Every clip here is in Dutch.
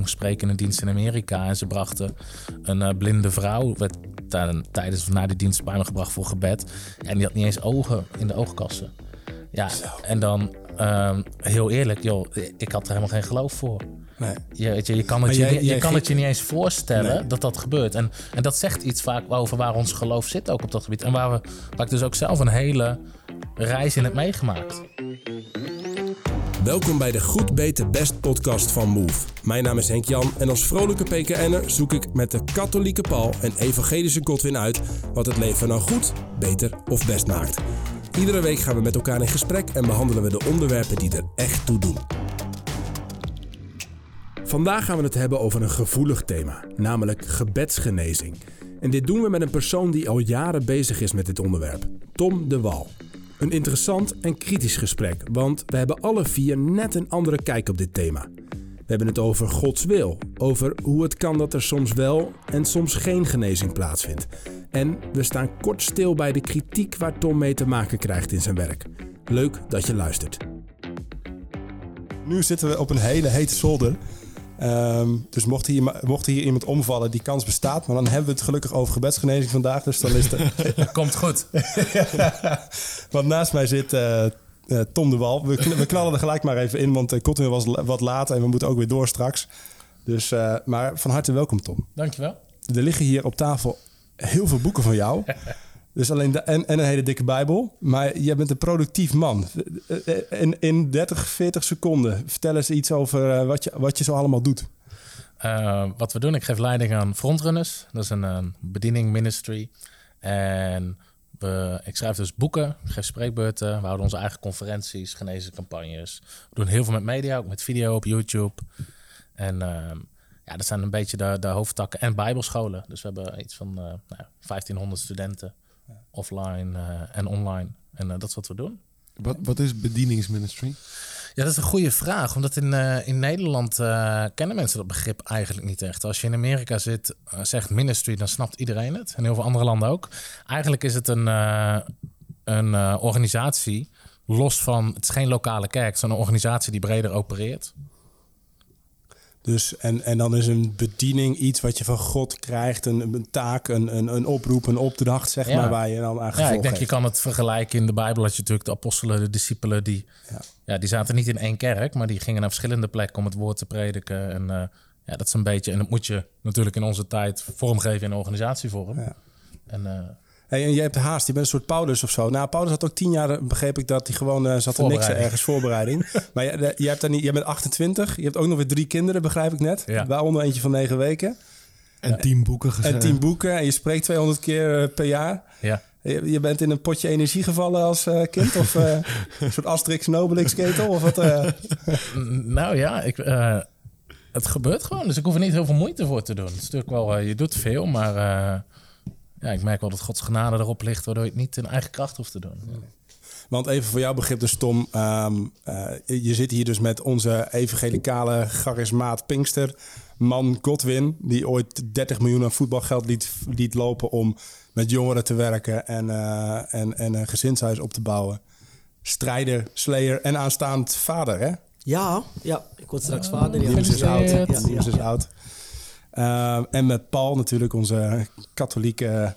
moest spreken in een dienst in Amerika. En ze brachten een eh, blinde vrouw, werd tijdens of na die dienst bij me gebracht voor gebed. En die had niet eens ogen in de oogkassen. Ja, en dan ehm, heel eerlijk, joh, ik had er helemaal geen geloof voor. Nee. Je, weet je, je kan het, je, je, kan het je niet eens voorstellen dat dat gebeurt. En, en dat zegt iets vaak over waar ons geloof zit ook op dat gebied. En waar, we, waar ik dus ook zelf een hele reis in heb meegemaakt. Welkom bij de Goed Beter Best podcast van Move. Mijn naam is Henk Jan en als vrolijke PKN'er zoek ik met de katholieke Paul en evangelische Godwin uit wat het leven nou goed, beter of best maakt. Iedere week gaan we met elkaar in gesprek en behandelen we de onderwerpen die er echt toe doen. Vandaag gaan we het hebben over een gevoelig thema, namelijk gebedsgenezing. En dit doen we met een persoon die al jaren bezig is met dit onderwerp, Tom de Wal. Een interessant en kritisch gesprek, want we hebben alle vier net een andere kijk op dit thema. We hebben het over Gods wil, over hoe het kan dat er soms wel en soms geen genezing plaatsvindt. En we staan kort stil bij de kritiek waar Tom mee te maken krijgt in zijn werk. Leuk dat je luistert. Nu zitten we op een hele hete zolder. Ehm, dus mocht hier, mocht hier iemand omvallen, die kans bestaat. Maar dan hebben we het gelukkig over gebedsgenezing vandaag. Dus dan is het... Komt goed. want naast mij zit uh, Tom de Wal. We, we, knallen er gelijk maar even in, want uh, was wat later en we moeten ook weer door straks. Dus, maar van harte welkom, Tom. Dankjewel. Er liggen hier op tafel heel veel boeken van jou. Dus alleen en, en, een hele dikke Bijbel. Maar jij bent een productief man. In, in 30, 40 seconden, vertel eens iets over eh, wat, je, wat je zo allemaal doet. Wat we doen, ik geef leiding aan Frontrunners. Dat is een, bediening ministry. En we, ik schrijf dus boeken, geef spreekbeurten. We houden onze eigen conferenties, campagnes. We doen heel veel met media, ook met video op YouTube. En ja, dat zijn een beetje de, de hoofdtakken. En bijbelscholen. Dus we hebben iets van uh, nou, 1500 studenten offline uh, en online. En uh, dat is wat we doen. Wat, wat is bedieningsministry? Ja, dat is een goede vraag. Omdat in, uh, in Nederland kennen mensen dat begrip eigenlijk niet echt. Als je in Amerika zit, zegt ministry, dan snapt iedereen het. En heel veel andere landen ook. Eigenlijk is het een, een organisatie los van... Het is geen lokale kerk, het is een organisatie die breder opereert. Dus, en, en dan is een bediening iets wat je van God krijgt, een, een taak, een, een, een oproep, een opdracht, zeg maar, waar je dan aan Ja, ik denk je kan het vergelijken in de Bijbel. Dat je natuurlijk de apostelen, de discipelen, die, ja. ja. die zaten niet in één kerk, maar die gingen naar verschillende plekken om het woord te prediken. En uh, ja, dat is een beetje, en dat moet je natuurlijk in onze tijd vormgeven in organisatievorm. Ja. En, uh, Hey, en jij hebt haast, je bent een soort Paulus of zo. Nou, Paulus had ook tien jaar, begreep ik, dat hij gewoon uh, zat er niks ergens voorbereiding. maar jij, jij, hebt daar niet, jij bent 28, je hebt ook nog weer drie kinderen, begrijp ik net. Ja. Waaronder eentje van negen weken. En tien boeken geschreven. En tien boeken en je spreekt 200 keer uh, per jaar. Ja. Je, je, bent in een potje energie gevallen als uh, kind? of een soort Asterix Nobelix ketel? Of wat, nou ja, ik, het gebeurt gewoon. Dus ik hoef er niet heel veel moeite voor te doen. Het is natuurlijk wel, je doet veel, maar ja, ik merk wel dat Gods genade erop ligt, waardoor je het niet in eigen kracht hoeft te doen. Want even voor jouw begrip dus, Tom. Ehm, eh, je zit hier dus met onze evangelicale charismaat Pinkster. Man Godwin, die ooit 30 miljoen aan voetbalgeld liet, liet lopen om met jongeren te werken en, uh, en, en een gezinshuis op te bouwen. Strijder, slayer en aanstaand vader, hè? Ja, ja. ik word straks vader. Ja. is oud. Ja, is oud. Uh, en met Paul natuurlijk, onze katholieke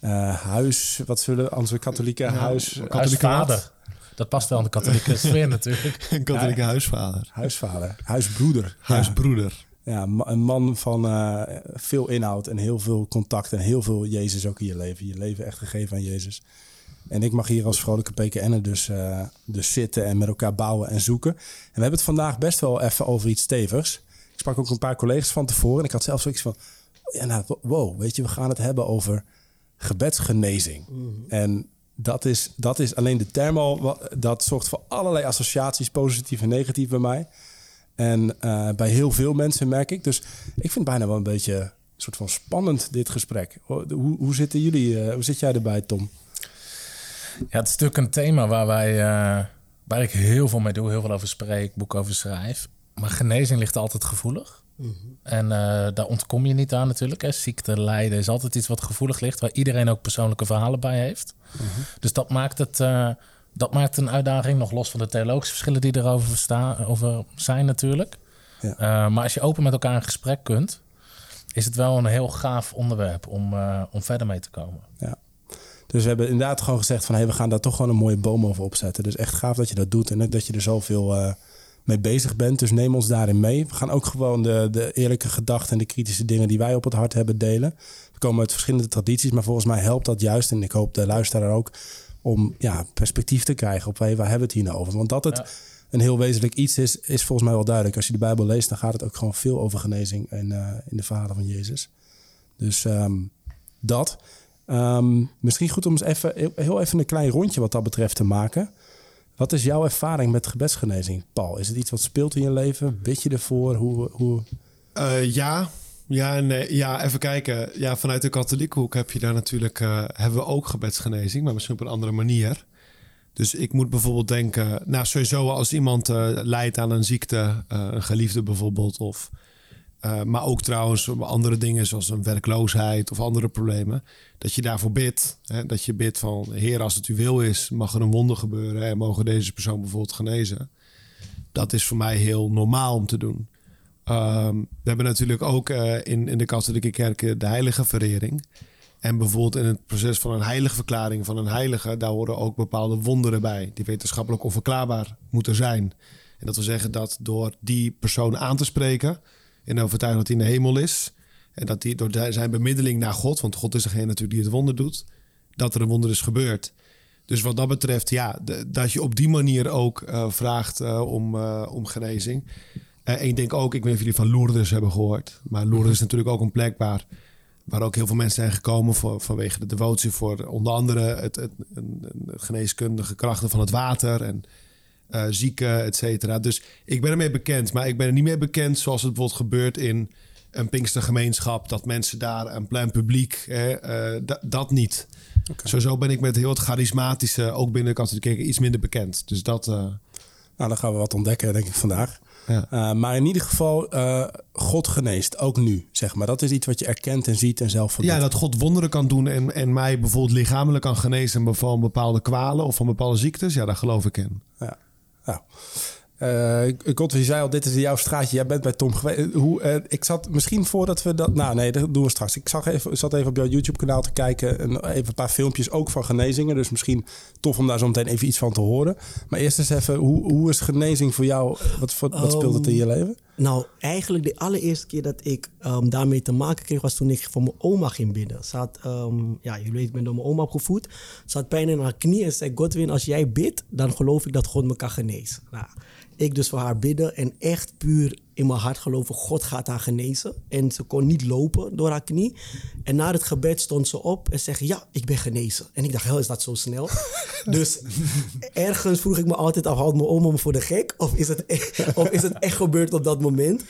uh, huis. Wat zullen onze katholieke ja, huis... Katholieke vader. Dat past wel aan de katholieke sfeer natuurlijk. Een katholieke huisvader. Huisvader. Huisbroeder. Huisbroeder. Ja, een man van uh, veel inhoud en heel veel contact en heel veel Jezus ook in je leven. Je leven echt gegeven aan Jezus. En ik mag hier als vrolijke PKN'er dus, uh, dus zitten en met elkaar bouwen en zoeken. En we hebben het vandaag best wel even over iets stevigs sprak ook een paar collega's van tevoren. En ik had zelf zoiets van, ja, nou, wow, weet je, we gaan het hebben over gebedsgenezing. Mhm. En dat is, dat is alleen de term al, dat zorgt voor allerlei associaties, positief en negatief bij mij. En uh, bij heel veel mensen merk ik. Dus ik vind het bijna wel een beetje een soort van spannend, dit gesprek. Hoe, hoe zitten jullie, uh, hoe zit jij erbij, Tom? Ja, het is natuurlijk een thema waar wij, uh, waar ik heel veel mee doe, heel veel over spreek, boek over schrijf. Maar genezing ligt altijd gevoelig. Mhm. En uh, daar ontkom je niet aan natuurlijk. Hè. Ziekte, lijden is altijd iets wat gevoelig ligt, waar iedereen ook persoonlijke verhalen bij heeft. Mhm. Dus dat maakt het. Uh, dat maakt een uitdaging, nog los van de theologische verschillen die erover staan, over zijn natuurlijk. Ja. Eh, maar als je open met elkaar in gesprek kunt, is het wel een heel gaaf onderwerp om, eh, om verder mee te komen. Dus we hebben inderdaad gewoon gezegd van... Hey, we gaan daar toch gewoon een mooie boom over opzetten. Dus echt gaaf dat je dat doet en dat je er zoveel eh, mee bezig bent. Dus neem ons daarin mee. We gaan ook gewoon de, de eerlijke gedachten en de kritische dingen... die wij op het hart hebben delen. We komen uit verschillende tradities, maar volgens mij helpt dat juist... en ik hoop de luisteraar ook... om ja, perspectief te krijgen op hey, waar hebben we het hier nou over. Want dat het Ja. een heel wezenlijk iets is, is volgens mij wel duidelijk. Als je de Bijbel leest, dan gaat het ook gewoon veel over genezing... en, eh, in de verhalen van Jezus. Dus ehm, dat... Ehm, misschien goed om eens even, heel even een klein rondje wat dat betreft te maken. Wat is jouw ervaring met gebedsgenezing, Paul? Is het iets wat speelt in je leven? Bid je ervoor? Hoe, hoe... Eh, ja. Ja, nee. ja, even kijken. Ja, vanuit de katholieke hoek heb je daar natuurlijk, eh, hebben we ook gebedsgenezing, maar misschien op een andere manier. Dus ik moet bijvoorbeeld denken, nou sowieso als iemand eh lijdt aan een ziekte, een geliefde bijvoorbeeld, of, eh, maar ook trouwens andere dingen zoals een werkloosheid of andere problemen, dat je daarvoor bidt. Hè, dat je bidt van, Heer, als het uw wil is, mag er een wonder gebeuren en mogen deze persoon bijvoorbeeld genezen. Dat is voor mij heel normaal om te doen. Ehm, we hebben natuurlijk ook eh, in, in de katholieke kerken de heilige verering. En bijvoorbeeld in het proces van een heilige verklaring van een heilige, daar horen ook bepaalde wonderen bij, die wetenschappelijk onverklaarbaar moeten zijn. En dat wil zeggen dat door die persoon aan te spreken, in de overtuiging dat hij in de hemel is, en dat hij door zijn bemiddeling naar God, want God is degene natuurlijk die het wonder doet, dat er een wonder is gebeurd. Dus wat dat betreft, ja, dat je op die manier ook eh, vraagt eh, om, eh, om genezing. En ik denk ook, ik weet niet of jullie van Lourdes hebben gehoord. Maar Lourdes is natuurlijk ook een plek waar, waar ook heel veel mensen zijn gekomen vanwege de devotie voor onder andere het, het geneeskundige krachten van het water en eh, zieken, et cetera. Dus ik ben ermee bekend, maar ik ben er niet mee bekend zoals het bijvoorbeeld gebeurt in een Pinkstergemeenschap, dat mensen daar een plein publiek, hè, eh, da- dat niet. Sowieso ben ik met heel het charismatische, ook binnen de katholieke kerk, iets minder bekend. Dus dat, eh, Nou, dan gaan we wat ontdekken, denk ik, vandaag. ja. Maar in ieder geval, God geneest, ook nu, zeg maar. Dat is iets wat je erkent en ziet en zelf Ja, verdoet. dat God wonderen kan doen en, en mij bijvoorbeeld lichamelijk kan genezen van bepaalde kwalen of van bepaalde ziektes. Ja, daar geloof ik in. Ja. Eh, God, je zei al, dit is jouw straatje. Jij bent bij Tom geweest. Hoe, eh, ik zat misschien voordat we dat... Nou nee, dat doen we straks. Ik zag even, zat even op jouw YouTube-kanaal te kijken. En even een paar filmpjes ook van genezingen. Dus misschien tof om daar zo meteen even iets van te horen. Maar eerst eens even, hoe, hoe is genezing voor jou? Wat, wat, wat speelt het in je leven? Nou, eigenlijk de allereerste keer dat ik ehm, daarmee te maken kreeg... was toen ik voor mijn oma ging bidden. Ze had, ehm, ja, jullie weten, ik ben door mijn oma opgevoed. Ze had pijn in haar knie en zei... Godwin, als jij bidt, dan geloof ik dat God me kan genezen. Nou, ik dus voor haar bidden en echt puur in mijn hart geloven... God gaat haar genezen. En ze kon niet lopen door haar knie. En na het gebed stond ze op en zei... Ja, ik ben genezen. En ik dacht, hel, is dat zo snel? dus ergens vroeg ik me altijd af... houdt mijn oma me voor de gek? Of is het echt, of is het echt gebeurd op dat moment?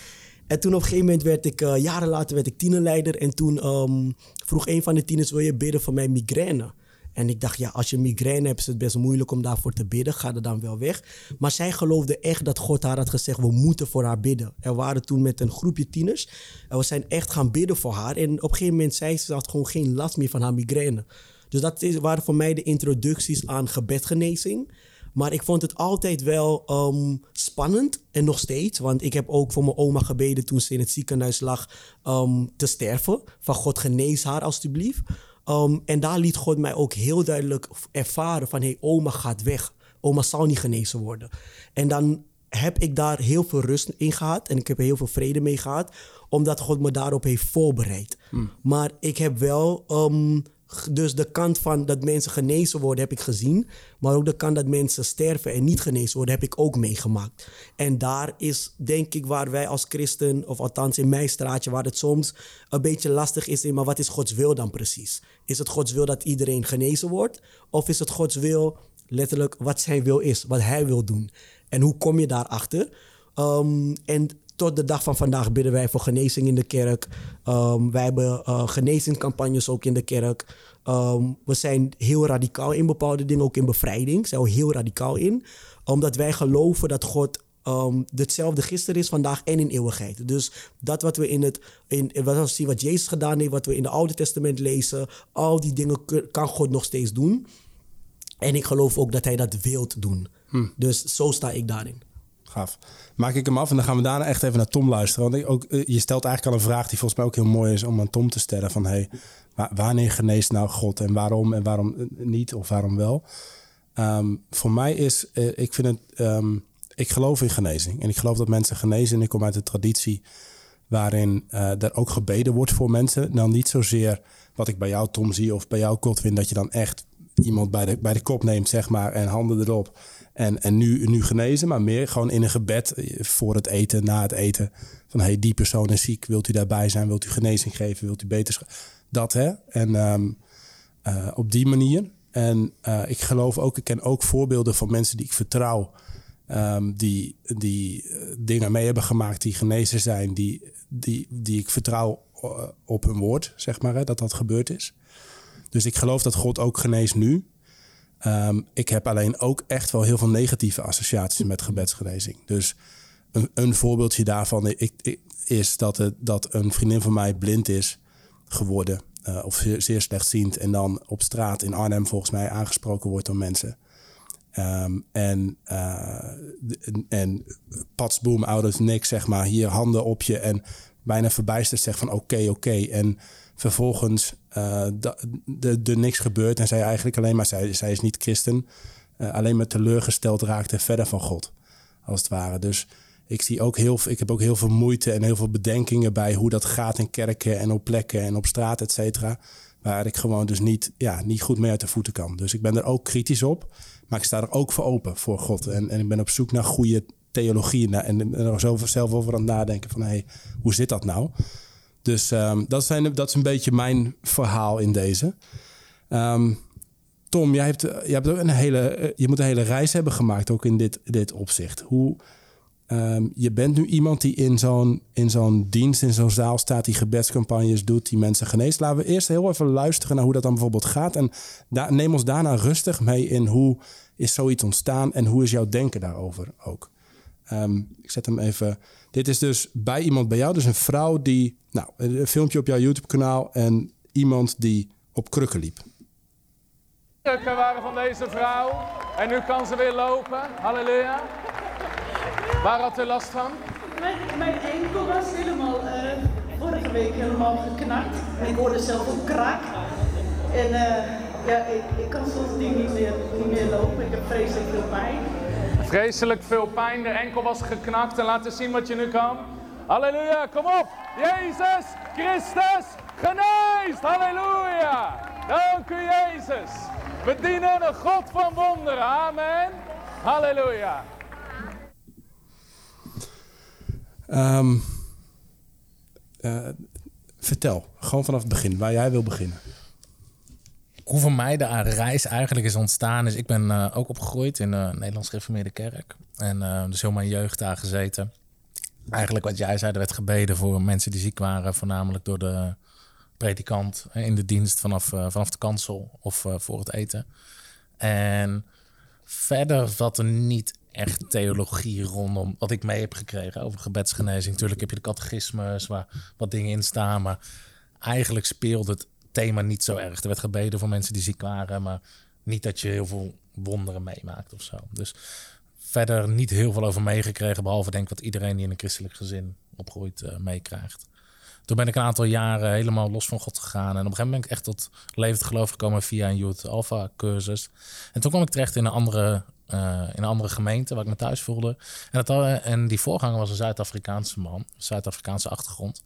En toen op een gegeven moment werd ik, eh, jaren later werd ik tienerleider. En toen ehm, vroeg een van de tieners, wil je bidden voor mijn migraine? En ik dacht, ja, als je migraine hebt, is het best moeilijk om daarvoor te bidden. Ga er dan wel weg. Maar zij geloofde echt dat God haar had gezegd, we moeten voor haar bidden. Er waren toen met een groepje tieners. En we zijn echt gaan bidden voor haar. En op een gegeven moment zei ze, had gewoon geen last meer van haar migraine. Dus dat is, waren voor mij de introducties aan gebedgenezing. Maar ik vond het altijd wel ehm, spannend en nog steeds. Want ik heb ook voor mijn oma gebeden toen ze in het ziekenhuis lag ehm, te sterven. Van God genees haar alstublieft. Ehm, en daar liet God mij ook heel duidelijk ervaren van... hé, hey, oma gaat weg. Oma zal niet genezen worden. En dan heb ik daar heel veel rust in gehad. En ik heb er heel veel vrede mee gehad. Omdat God me daarop heeft voorbereid. Maar ik heb wel... ehm, dus de kant van dat mensen genezen worden heb ik gezien. Maar ook de kant dat mensen sterven en niet genezen worden heb ik ook meegemaakt. En daar is denk ik waar wij als christen, of althans in mijn straatje, waar het soms een beetje lastig is in, maar wat is Gods wil dan precies? Is het Gods wil dat iedereen genezen wordt? Of is het Gods wil letterlijk wat zijn wil is, wat hij wil doen? En hoe kom je daarachter? Um, en tot de dag van vandaag bidden wij voor genezing in de kerk. Um, wij hebben uh, genezingscampagnes ook in de kerk. Um, we zijn heel radicaal in bepaalde dingen, ook in bevrijding. Zijn we heel radicaal in. Omdat wij geloven dat God um, hetzelfde gisteren is, vandaag en in eeuwigheid. Dus dat wat we in het, in, wat we zien wat Jezus gedaan heeft, wat we in het Oude Testament lezen, al die dingen kan God nog steeds doen. En ik geloof ook dat hij dat wilt doen. Dus zo sta ik daarin. Gaaf. Maak ik hem af en dan gaan we daarna echt even naar Tom luisteren. Want ik ook, eh, je stelt eigenlijk al een vraag die volgens mij ook heel mooi is om aan Tom te stellen. Van hey, wa- wanneer geneest nou God en waarom en waarom eh, niet of waarom wel? Ehm, voor mij is, eh, ik vind het, ehm, ik geloof in genezing. En ik geloof dat mensen genezen. En ik kom uit de traditie waarin eh, er ook gebeden wordt voor mensen. Dan niet zozeer wat ik bij jou Tom zie of bij jou Godwin, dat je dan echt iemand bij de, bij de kop neemt, zeg maar, en handen erop. En, en nu, nu genezen, maar meer gewoon in een gebed eh, voor het eten, na het eten. Van hey, die persoon is ziek, wilt u daarbij zijn? Wilt u genezing geven? Wilt u beterschap? Dat hè. En ehm, eh, op die manier. En eh, ik geloof ook, ik ken ook voorbeelden van mensen die ik vertrouw. ehm, die die dingen mee hebben gemaakt, die genezen zijn, die, die, die ik vertrouw op hun woord, zeg maar, hè, dat dat gebeurd is. Dus ik geloof dat God ook geneest nu. Ehm, ik heb alleen ook echt wel heel veel negatieve associaties met gebedsgenezing. Dus een, een voorbeeldje daarvan is dat, het, dat een vriendin van mij blind is geworden. eh, of zeer, slechtziend. En dan op straat in Arnhem volgens mij aangesproken wordt door mensen. Ehm, en, de- en of niks, zeg maar. Hier handen op je en bijna verbijsterd zegt van oké, oké. En vervolgens da- de, niks gebeurt en zij eigenlijk alleen maar, zij, zij is niet christen, eh, alleen maar teleurgesteld raakt en verder van God, als het ware. Dus ik zie ook heel, ik heb ook heel veel moeite en heel veel bedenkingen bij hoe dat gaat in kerken en op plekken en op straat, et cetera. Waar ik gewoon dus niet, ja, niet goed mee uit de voeten kan. Dus ik ben er ook kritisch op. Maar ik sta er ook voor open voor God. En, en ik ben op zoek naar goede theologie. En, en er zo zelf over aan het nadenken van... Hey, hoe zit dat nou? Dus ehm, dat, zijn, dat is een beetje mijn verhaal in deze. Ehm, Tom, jij hebt, jij hebt ook een hele, eh, je moet een hele reis hebben gemaakt... ook in dit, dit opzicht. Hoe, Ehm, je bent nu iemand die in zo'n, in zo'n dienst, in zo'n zaal staat, die gebedscampagnes doet, die mensen geneest. Laten we eerst heel even luisteren naar hoe dat dan bijvoorbeeld gaat. En neem ons daarna rustig mee in hoe is zoiets ontstaan en hoe is jouw denken daarover ook. Ik zet hem even. Dit is dus bij iemand bij jou, dus een vrouw die, nou, een filmpje op jouw YouTube-kanaal en iemand die op krukken liep. Krukken waren van deze vrouw. En nu kan ze weer lopen. Halleluja. Waar had u last van? Mijn, mijn enkel was helemaal eh, vorige week helemaal geknakt. En ik hoorde zelf ook kraak. En eh, ja, ik, ik kan soms niet meer, niet meer lopen. Ik heb vreselijk veel pijn. Vreselijk veel pijn. De enkel was geknakt. En laten zien wat je nu kan. Halleluja. Kom op. Jezus Christus geneest. Halleluja. Dank u Jezus. We dienen een God van wonderen. Amen. Halleluja. Ehm, eh, vertel, gewoon vanaf het begin, waar jij wil beginnen. Hoe voor mij de reis eigenlijk is ontstaan is... ik ben eh, ook opgegroeid in de Nederlands Gereformeerde Kerk. En eh, dus heel mijn jeugd daar gezeten. Eigenlijk wat jij zei, er werd gebeden voor mensen die ziek waren... voornamelijk door de predikant in de dienst vanaf, eh, vanaf de kansel of eh, voor het eten. En verder zat er niet echt theologie rondom wat ik mee heb gekregen over gebedsgenezing. Tuurlijk heb je de catechismus waar wat dingen in staan, maar eigenlijk speelde het thema niet zo erg. Er werd gebeden voor mensen die ziek waren, maar niet dat je heel veel wonderen meemaakt of zo. Dus verder niet heel veel over meegekregen, behalve denk wat iedereen die in een christelijk gezin opgroeit eh, meekrijgt. Toen ben ik een aantal jaren helemaal los van God gegaan. En op een gegeven moment ben ik echt tot levend geloof gekomen via een Youth Alpha cursus. En toen kwam ik terecht in een andere, eh, in een andere gemeente waar ik me thuis voelde. En, dat, en die voorganger was een Zuid-Afrikaanse man, Zuid-Afrikaanse achtergrond.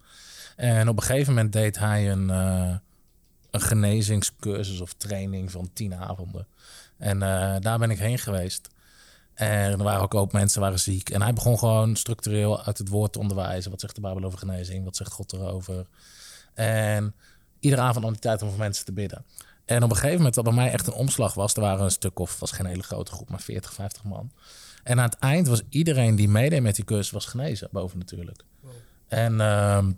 En op een gegeven moment deed hij een, eh, een genezingscursus of training van tien avonden. En eh, daar ben ik heen geweest. En er waren ook ook mensen waren ziek. En hij begon gewoon structureel uit het woord te onderwijzen. Wat zegt de Bijbel over genezing? Wat zegt God erover? En iedere avond nam hij tijd om voor mensen te bidden. En op een gegeven moment, wat bij mij echt een omslag was, er waren een stuk of, was geen hele grote groep, maar 40, 50 man. En aan het eind was iedereen die meedeed met die cursus was genezen, boven natuurlijk. En, ehm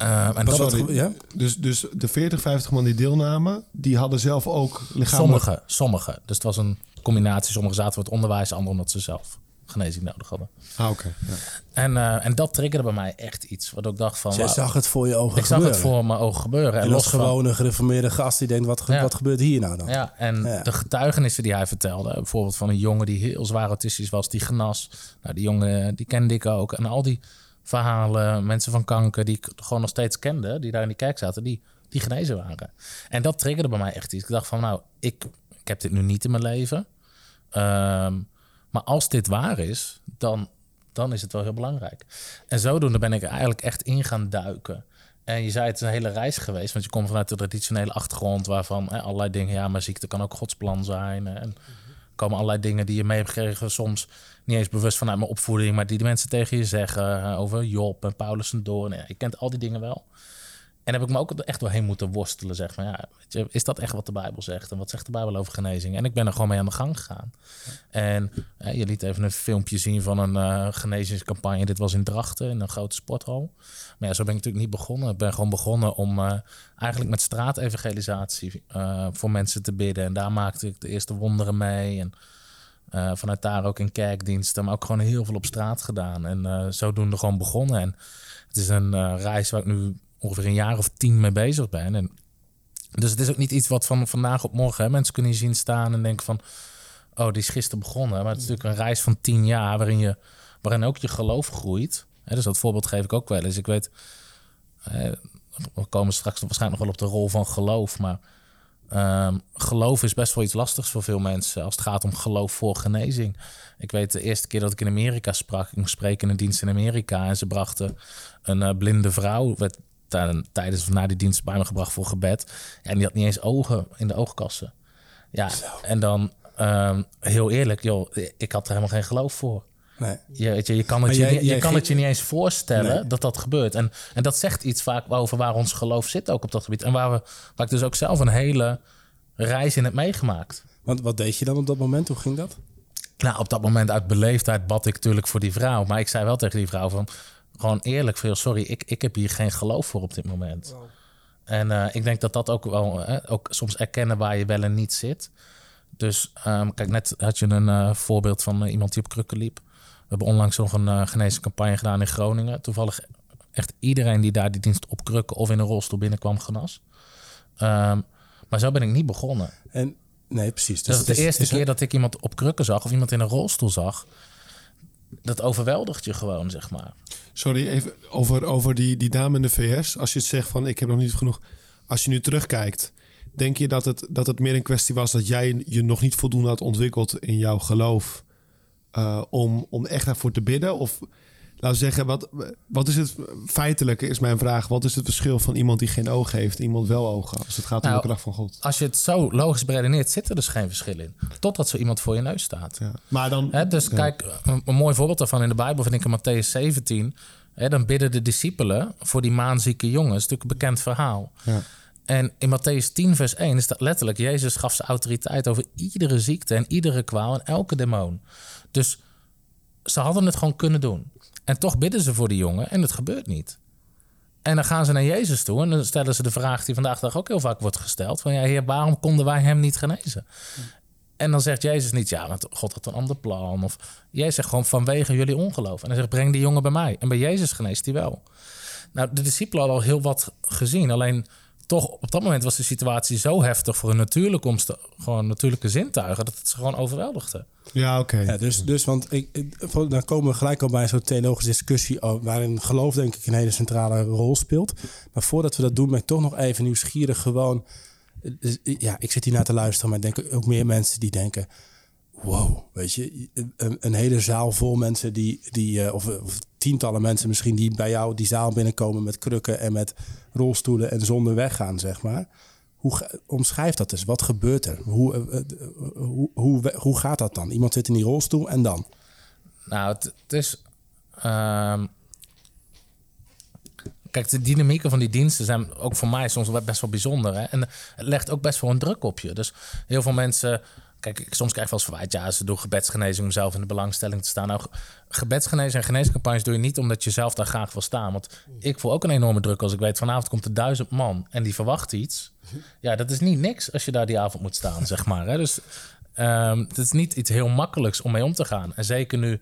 ehm, en dat Sorry. ja? Dus, dus de 40, 50 man die deelnamen, die hadden zelf ook lichamelijk... Sommigen, sommigen. Dus het was een combinatie. Sommigen zaten voor het onderwijs, anderen omdat ze zelf genezing nodig hadden. Ah, oké. Ja. En, eh, en dat triggerde bij mij echt iets. Wat ik dacht van... Jij zag het voor je ogen ik zag gebeuren. het voor mijn ogen gebeuren. En los gewoon een gereformeerde gast die denkt, wat, ge- Ja. wat gebeurt hier nou dan? Ja, en Ja. de getuigenissen die hij vertelde, bijvoorbeeld van een jongen die heel zwaar autistisch was, die genas. Nou, die jongen die kende ik ook. En al die verhalen, mensen van kanker die ik gewoon nog steeds kende, die daar in die kerk zaten, die, die genezen waren. En dat triggerde bij mij echt iets. Ik dacht van, nou, ik, ik heb dit nu niet in mijn leven. Ehm, maar als dit waar is, dan, dan is het wel heel belangrijk. En zodoende ben ik eigenlijk echt in gaan duiken. En je zei, het is een hele reis geweest. Want je komt vanuit de traditionele achtergrond... waarvan allerlei dingen... ja, maar ziekte kan ook Gods plan zijn. En er komen allerlei dingen die je mee hebt gekregen... soms niet eens bewust vanuit mijn opvoeding... maar die de mensen tegen je zeggen... hè, over Job en Paulus en Doorn. Ja, je kent al die dingen wel. En heb ik me ook echt doorheen moeten worstelen. Zeg van, ja, weet je, is dat echt wat de Bijbel zegt? En wat zegt de Bijbel over genezing? En ik ben er gewoon mee aan de gang gegaan. En eh, je liet even een filmpje zien van een eh, genezingscampagne. Dit was in Drachten, in een grote sporthal. Maar ja, zo ben ik natuurlijk niet begonnen. Ik ben gewoon begonnen om eh, eigenlijk met straatevangelisatie eh, voor mensen te bidden. En daar maakte ik de eerste wonderen mee. En eh, vanuit daar ook in kerkdiensten, maar ook gewoon heel veel op straat gedaan. En eh, zodoende gewoon begonnen. En het is een eh, reis waar ik nu ongeveer een jaar of tien mee bezig ben. En dus het is ook niet iets wat van vandaag op morgen... Mensen kunnen zien staan en denken van... oh, die is gisteren begonnen. Maar het is natuurlijk een reis van tien jaar... waarin, je, waarin ook je geloof groeit. Hè, dus dat voorbeeld geef ik ook wel eens. Ik weet... we komen straks waarschijnlijk nog wel op de rol van geloof... maar Ehm, geloof is best wel iets lastigs voor veel mensen als het gaat om geloof voor genezing. Ik weet de eerste keer dat ik in Amerika sprak, ik moest spreken in een dienst in Amerika en ze brachten een eh, blinde vrouw, werd tij- tijdens of na die dienst bij me gebracht voor gebed. En die had niet eens ogen in de oogkassen. Ja, en dan ehm, heel eerlijk, joh, ik had er helemaal geen geloof voor. Nee. Je, weet je, je kan het, je, je, jij kan het je niet eens voorstellen Nee. dat dat gebeurt. En, en dat zegt iets vaak over waar ons geloof zit ook op dat gebied. En waar, we, waar ik dus ook zelf een hele reis in heb meegemaakt. Want wat deed je dan op dat moment? Hoe ging dat? Nou, op dat moment uit beleefdheid bad ik natuurlijk voor die vrouw. Maar ik zei wel tegen die vrouw van... gewoon eerlijk, veel sorry, ik, ik heb hier geen geloof voor op dit moment. En eh, ik denk dat dat ook wel... eh, ook soms erkennen waar je wel en niet zit. Dus ehm, kijk, net had je een eh, voorbeeld van eh, iemand die op krukken liep. We hebben onlangs nog een uh, geneescampagne gedaan in Groningen. Toevallig echt iedereen die daar die dienst op krukken... of in een rolstoel binnenkwam genas. Ehm, maar zo ben ik niet begonnen. En, nee, precies. Dus Dat is het de is- eerste is keer dat ik iemand op krukken zag of iemand in een rolstoel zag. Dat overweldigt je gewoon, zeg maar. Sorry, even over, over die, die dame in de VS. Als je het zegt van ik heb nog niet genoeg. Als je nu terugkijkt, denk je dat het, dat het meer een kwestie was dat jij je nog niet voldoende had ontwikkeld in jouw geloof eh, om, om echt daarvoor te bidden? Of laten we zeggen, wat, wat is het feitelijk, is mijn vraag. Wat is het verschil van iemand die geen ogen heeft en iemand wel ogen als het gaat om Nou, de kracht van God? Als je het zo logisch beredeneert, zit er dus geen verschil in. Totdat zo iemand voor je neus staat. Ja. Maar dan. Dus kijk, een, een mooi voorbeeld daarvan in de Bijbel vind ik in Matthäus 17. Hè, dan bidden de discipelen voor die maanzieke jongen. Dat is natuurlijk een bekend verhaal. Ja. En in Matthäus 10, vers 1 is dat letterlijk... Jezus gaf ze autoriteit over iedere ziekte en iedere kwaal en elke demon. Dus ze hadden het gewoon kunnen doen. En toch bidden ze voor die jongen en het gebeurt niet. En dan gaan ze naar Jezus toe en dan stellen ze de vraag... die vandaag dag ook heel vaak wordt gesteld... van ja, heer, waarom konden wij hem niet genezen? En dan zegt Jezus niet, ja, want God had een ander plan. Of Jezus zegt gewoon vanwege jullie ongeloof. En hij zegt, breng die jongen bij mij. En bij Jezus geneest hij wel. Nou, de discipelen hadden al heel wat gezien. Alleen toch, op dat moment was de situatie zo heftig voor hun natuurlijke, omst- gewoon natuurlijke zintuigen, dat het ze gewoon overweldigde. Ja, oké. Ja, dus, dus want ik, ik- voor- dan komen we gelijk al bij zo'n theologische discussie oh, waarin geloof denk ik een hele centrale rol speelt. Maar voordat we dat doen, ben ik toch nog even nieuwsgierig gewoon. eh, dus, Ja, ik zit hier naar te luisteren, maar ik denk ook meer mensen die denken, wow, weet je, een, een hele zaal vol mensen die, die eh, of, of tientallen mensen misschien die bij jou die zaal binnenkomen met krukken en met rolstoelen en zonder weggaan, zeg maar. Hoe, omschrijf dat eens. Wat gebeurt er? Hoe, eh, eh, hoe, hoe, gaat dat dan? Iemand zit in die rolstoel en dan? Nou, het, is. ehm, kijk, de dynamieken van die diensten zijn ook voor mij soms best wel bijzonder. Hè? En het legt ook best wel een druk op je. Dus heel veel mensen. Kijk, ik soms krijg ik wel eens verwijt. Ja, ze doen gebedsgenezing om zelf in de belangstelling te staan. Nou, ge- gebedsgenezing en geneescampagnes doe je niet omdat je zelf daar graag wil staan. Want ik voel ook een enorme druk als ik weet vanavond komt er duizend man en die verwacht iets. Ja, dat is niet niks als je daar die avond moet staan, zeg maar. Hè? Dus ehm, het is niet iets heel makkelijks om mee om te gaan. En zeker nu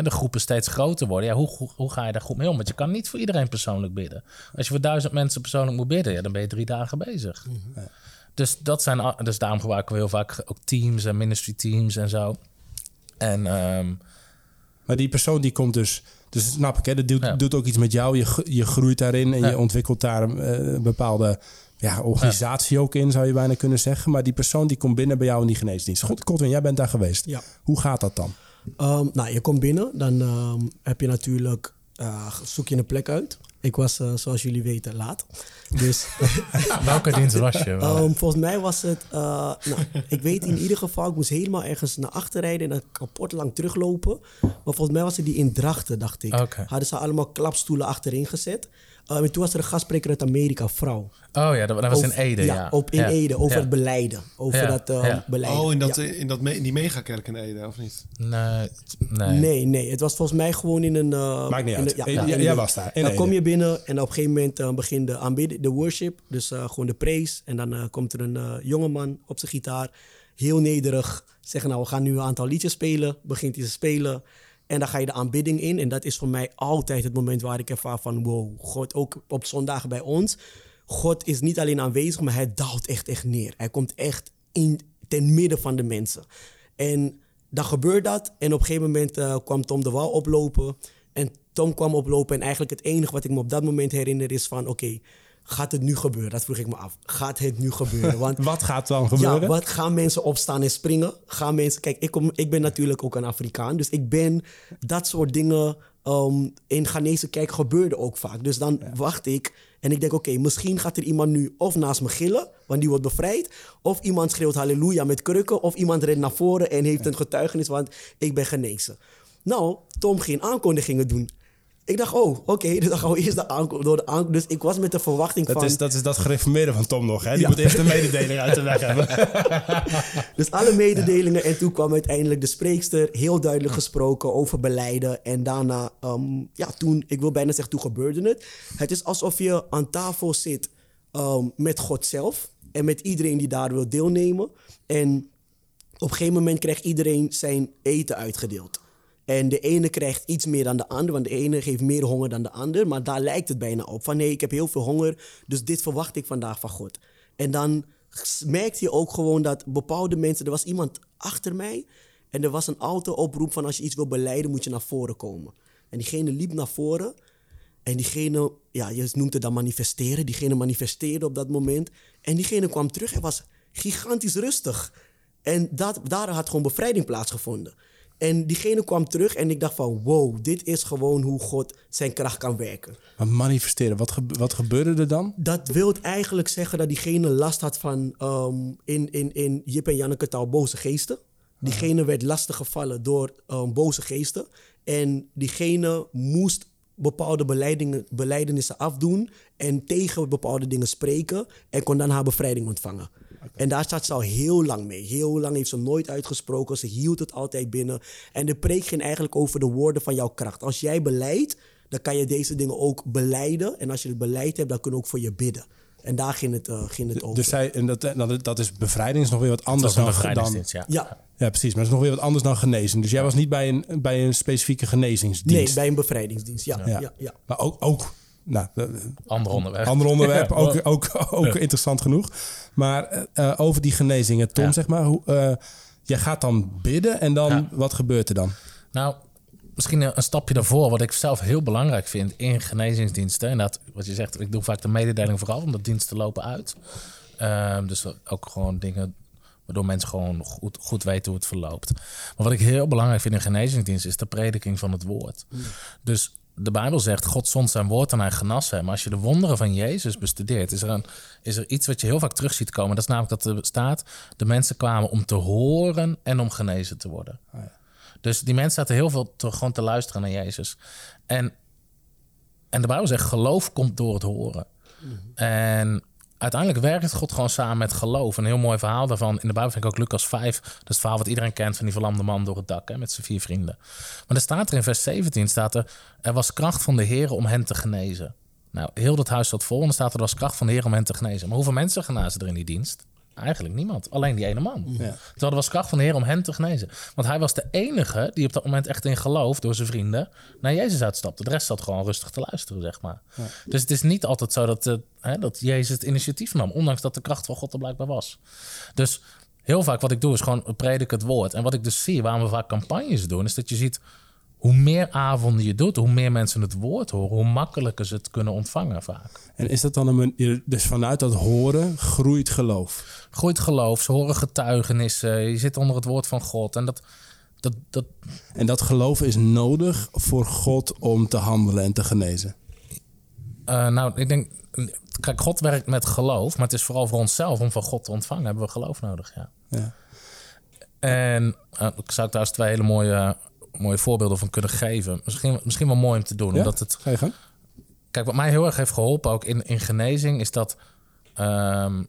de groepen steeds groter worden. Ja, hoe, hoe, ga je daar goed mee om? Want je kan niet voor iedereen persoonlijk bidden. Als je voor duizend mensen persoonlijk moet bidden, ja, dan ben je drie dagen bezig. Dus, dat zijn, dus daarom gebruiken we heel vaak ook teams en ministry teams en zo. En ehm, Maar die persoon die komt dus... Dus snap ik, hè? dat doet, Ja. doet ook iets met jou. Je, je groeit daarin en Ja. je ontwikkelt daar eh, een bepaalde ja, organisatie ook in, zou je bijna kunnen zeggen. Maar die persoon die komt binnen bij jou in die geneesdienst. Goed, Godwin, jij bent daar geweest. Ja. Hoe gaat dat dan? Ehm, nou, je komt binnen, dan ehm, heb je natuurlijk, eh, zoek je een plek uit. Ik was, eh, zoals jullie weten, laat. Dus welke dienst was je? ehm, volgens mij was het, eh, nou, ik weet in ieder geval, ik moest helemaal ergens naar achter rijden en dan kapot lang teruglopen. Maar volgens mij was het die in Drachten, dacht ik. Hadden ze allemaal klapstoelen achterin gezet. En toen was er een gastspreker uit Amerika, vrouw. oh ja, dat, dat was in Ede, ja. Op, in Ja, Ede, over ja. het beleiden. Over Ja, dat ja. beleiden. Oh, in, dat, Ja. in, dat me- in die megakerk in Ede, of niet? Nee, nee. Nee, nee. Het was volgens mij gewoon in een... eh, Maakt niet in uit. een- J- in jij was daar, in Dan Ede. kom je binnen en op een gegeven moment eh, begint de aanbidding, de worship. Dus eh, gewoon de praise. En dan eh, komt er een eh jongeman op zijn gitaar. Heel nederig. Zeggen nou, we gaan nu een aantal liedjes spelen. Begint hij te spelen. En dan ga je de aanbidding in. En dat is voor mij altijd het moment waar ik ervaar van... Wow, God, ook op zondagen bij ons. God is niet alleen aanwezig, maar hij daalt echt, echt neer. Hij komt echt in, ten midden van de mensen. En dan gebeurt dat. En op een gegeven moment eh, kwam Tom de Wal oplopen. En Tom kwam oplopen. En eigenlijk het enige wat ik me op dat moment herinner is van... Oké, gaat het nu gebeuren? Dat vroeg ik me af. Gaat het nu gebeuren? Want Wat gaat dan gebeuren? ja, wat gaan mensen opstaan en springen? Gaan mensen... Kijk, ik, kom, ik ben natuurlijk ook een Afrikaan. Dus ik ben... Dat soort dingen ehm, in Ghanese kijk gebeurde ook vaak. Dus dan wacht ik en ik denk... Oké, misschien gaat er iemand nu of naast me gillen... want die wordt bevrijd. Of iemand schreeuwt halleluja met krukken. Of iemand rent naar voren en heeft een getuigenis... want ik ben genezen. Nou, Tom ging aankondigingen doen. Ik dacht, oh, oké, dus dan gaan we eerst de aanko- door de aank- Dus ik was met de verwachting Dat van... is, dat is dat gereformeerde van Tom nog, hè? Die Ja. moet eerst de mededeling uit de weg hebben. Dus alle mededelingen. En toen kwam uiteindelijk de spreekster heel duidelijk gesproken over beleiden. En daarna, ehm, ja, toen, ik wil bijna zeggen, toen gebeurde het. Het is alsof je aan tafel zit ehm, met God zelf. En met iedereen die daar wil deelnemen. En op een gegeven moment krijgt iedereen zijn eten uitgedeeld. En de ene krijgt iets meer dan de ander, want de ene heeft meer honger dan de ander. Maar daar lijkt het bijna op. Van nee, ik heb heel veel honger, dus dit verwacht ik vandaag van God. En dan merkte je ook gewoon dat bepaalde mensen... Er was iemand achter mij en er was een auto-oproep van... als je iets wil beleiden, moet je naar voren komen. En diegene liep naar voren en diegene, ja, je noemt het dan manifesteren. Diegene manifesteerde op dat moment. En diegene kwam terug en was gigantisch rustig. En dat, daar had gewoon bevrijding plaatsgevonden. En diegene kwam terug en ik dacht van... wow, dit is gewoon hoe God zijn kracht kan werken. Maar manifesteren, wat, gebe- wat gebeurde er dan? Dat wil eigenlijk zeggen dat diegene last had van... ehm, in, in, in Jip en Janneke taal boze geesten. Diegene werd lastig gevallen door ehm, boze geesten. En diegene moest bepaalde beleidingen, beleidenissen afdoen... en tegen bepaalde dingen spreken... en kon dan haar bevrijding ontvangen. En daar staat ze al heel lang mee. Heel lang heeft ze nooit uitgesproken. Ze hield het altijd binnen. En de preek ging eigenlijk over de woorden van jouw kracht. Als jij beleidt, dan kan je deze dingen ook beleiden. En als je het beleid hebt, dan kunnen we ook voor je bidden. En daar ging het, eh, ging het over. Dus zij, en dat, dat, dat is bevrijding, is nog weer wat anders dan, dan... ja. ja, Ja, precies. Maar het is nog weer wat anders dan genezing. Dus jij was niet bij een, bij een specifieke genezingsdienst. nee, bij een bevrijdingsdienst. Ja, ja. Ja. ja, Maar ook, ook nou, Ander onderwerp. ander onderwerp, Ja, ook, ook, ook interessant genoeg. Maar eh, eh, over die genezingen, Tom, Ja. zeg maar. Hoe, eh, jij gaat dan bidden en dan, wat gebeurt er dan? Nou, misschien een, een stapje daarvoor, wat ik zelf heel belangrijk vind in genezingsdiensten. En dat, wat je zegt, ik doe vaak de mededeling vooral, omdat diensten lopen uit. Ehm, dus ook gewoon dingen waardoor mensen gewoon goed, goed weten hoe het verloopt. Maar wat ik heel belangrijk vind in genezingsdiensten is de prediking van het woord. Dus de Bijbel zegt, God zond zijn woord en hij genas hem. Maar als je de wonderen van Jezus bestudeert, is er, een, is er iets wat je heel vaak terug ziet komen. Dat is namelijk dat er staat, de mensen kwamen om te horen en om genezen te worden. Dus die mensen zaten heel veel te, gewoon te luisteren naar Jezus. En, en de Bijbel zegt, geloof komt door het horen. En uiteindelijk werkt God gewoon samen met geloof. Een heel mooi verhaal daarvan. In de Bijbel vind ik ook Lucas 5. Dat is het verhaal wat iedereen kent van die verlamde man door het dak. Hè, met zijn vier vrienden. Maar er staat er in vers 17, staat er... Er was kracht van de Heer om hen te genezen. Nou, heel dat huis zat vol. En dan staat er, er was kracht van de Heer om hen te genezen. Maar hoeveel mensen genazen er in die dienst? Eigenlijk niemand. Alleen die ene man. Ja. Terwijl er was kracht van de Heer om hen te genezen. Want hij was de enige die op dat moment echt in geloof door zijn vrienden naar Jezus uitstapte. De rest zat gewoon rustig te luisteren, zeg maar. Dus het is niet altijd zo dat, eh, hè, dat Jezus het initiatief nam, ondanks dat de kracht van God er blijkbaar was. Dus heel vaak wat ik doe is gewoon predik het woord. En wat ik dus zie, waarom we vaak campagnes doen, is dat je ziet hoe meer avonden je doet, hoe meer mensen het woord horen, hoe makkelijker ze het kunnen ontvangen vaak. En is dat dan een manier, dus vanuit dat horen groeit geloof? Groeit geloof, ze horen getuigenissen, je zit onder het woord van God. En dat, dat, dat, En dat geloof is nodig voor God om te handelen en te genezen. eh, nou, ik denk, kijk, God werkt met geloof, maar het is vooral voor onszelf om van God te ontvangen, hebben we geloof nodig, ja. Ja. En uh, ik zou daar eens twee hele mooie, mooie voorbeelden van kunnen geven. Misschien, misschien wel mooi om te doen, Ja? omdat het je? Kijk, wat mij heel erg heeft geholpen, ook in, in genezing, is dat. ehm,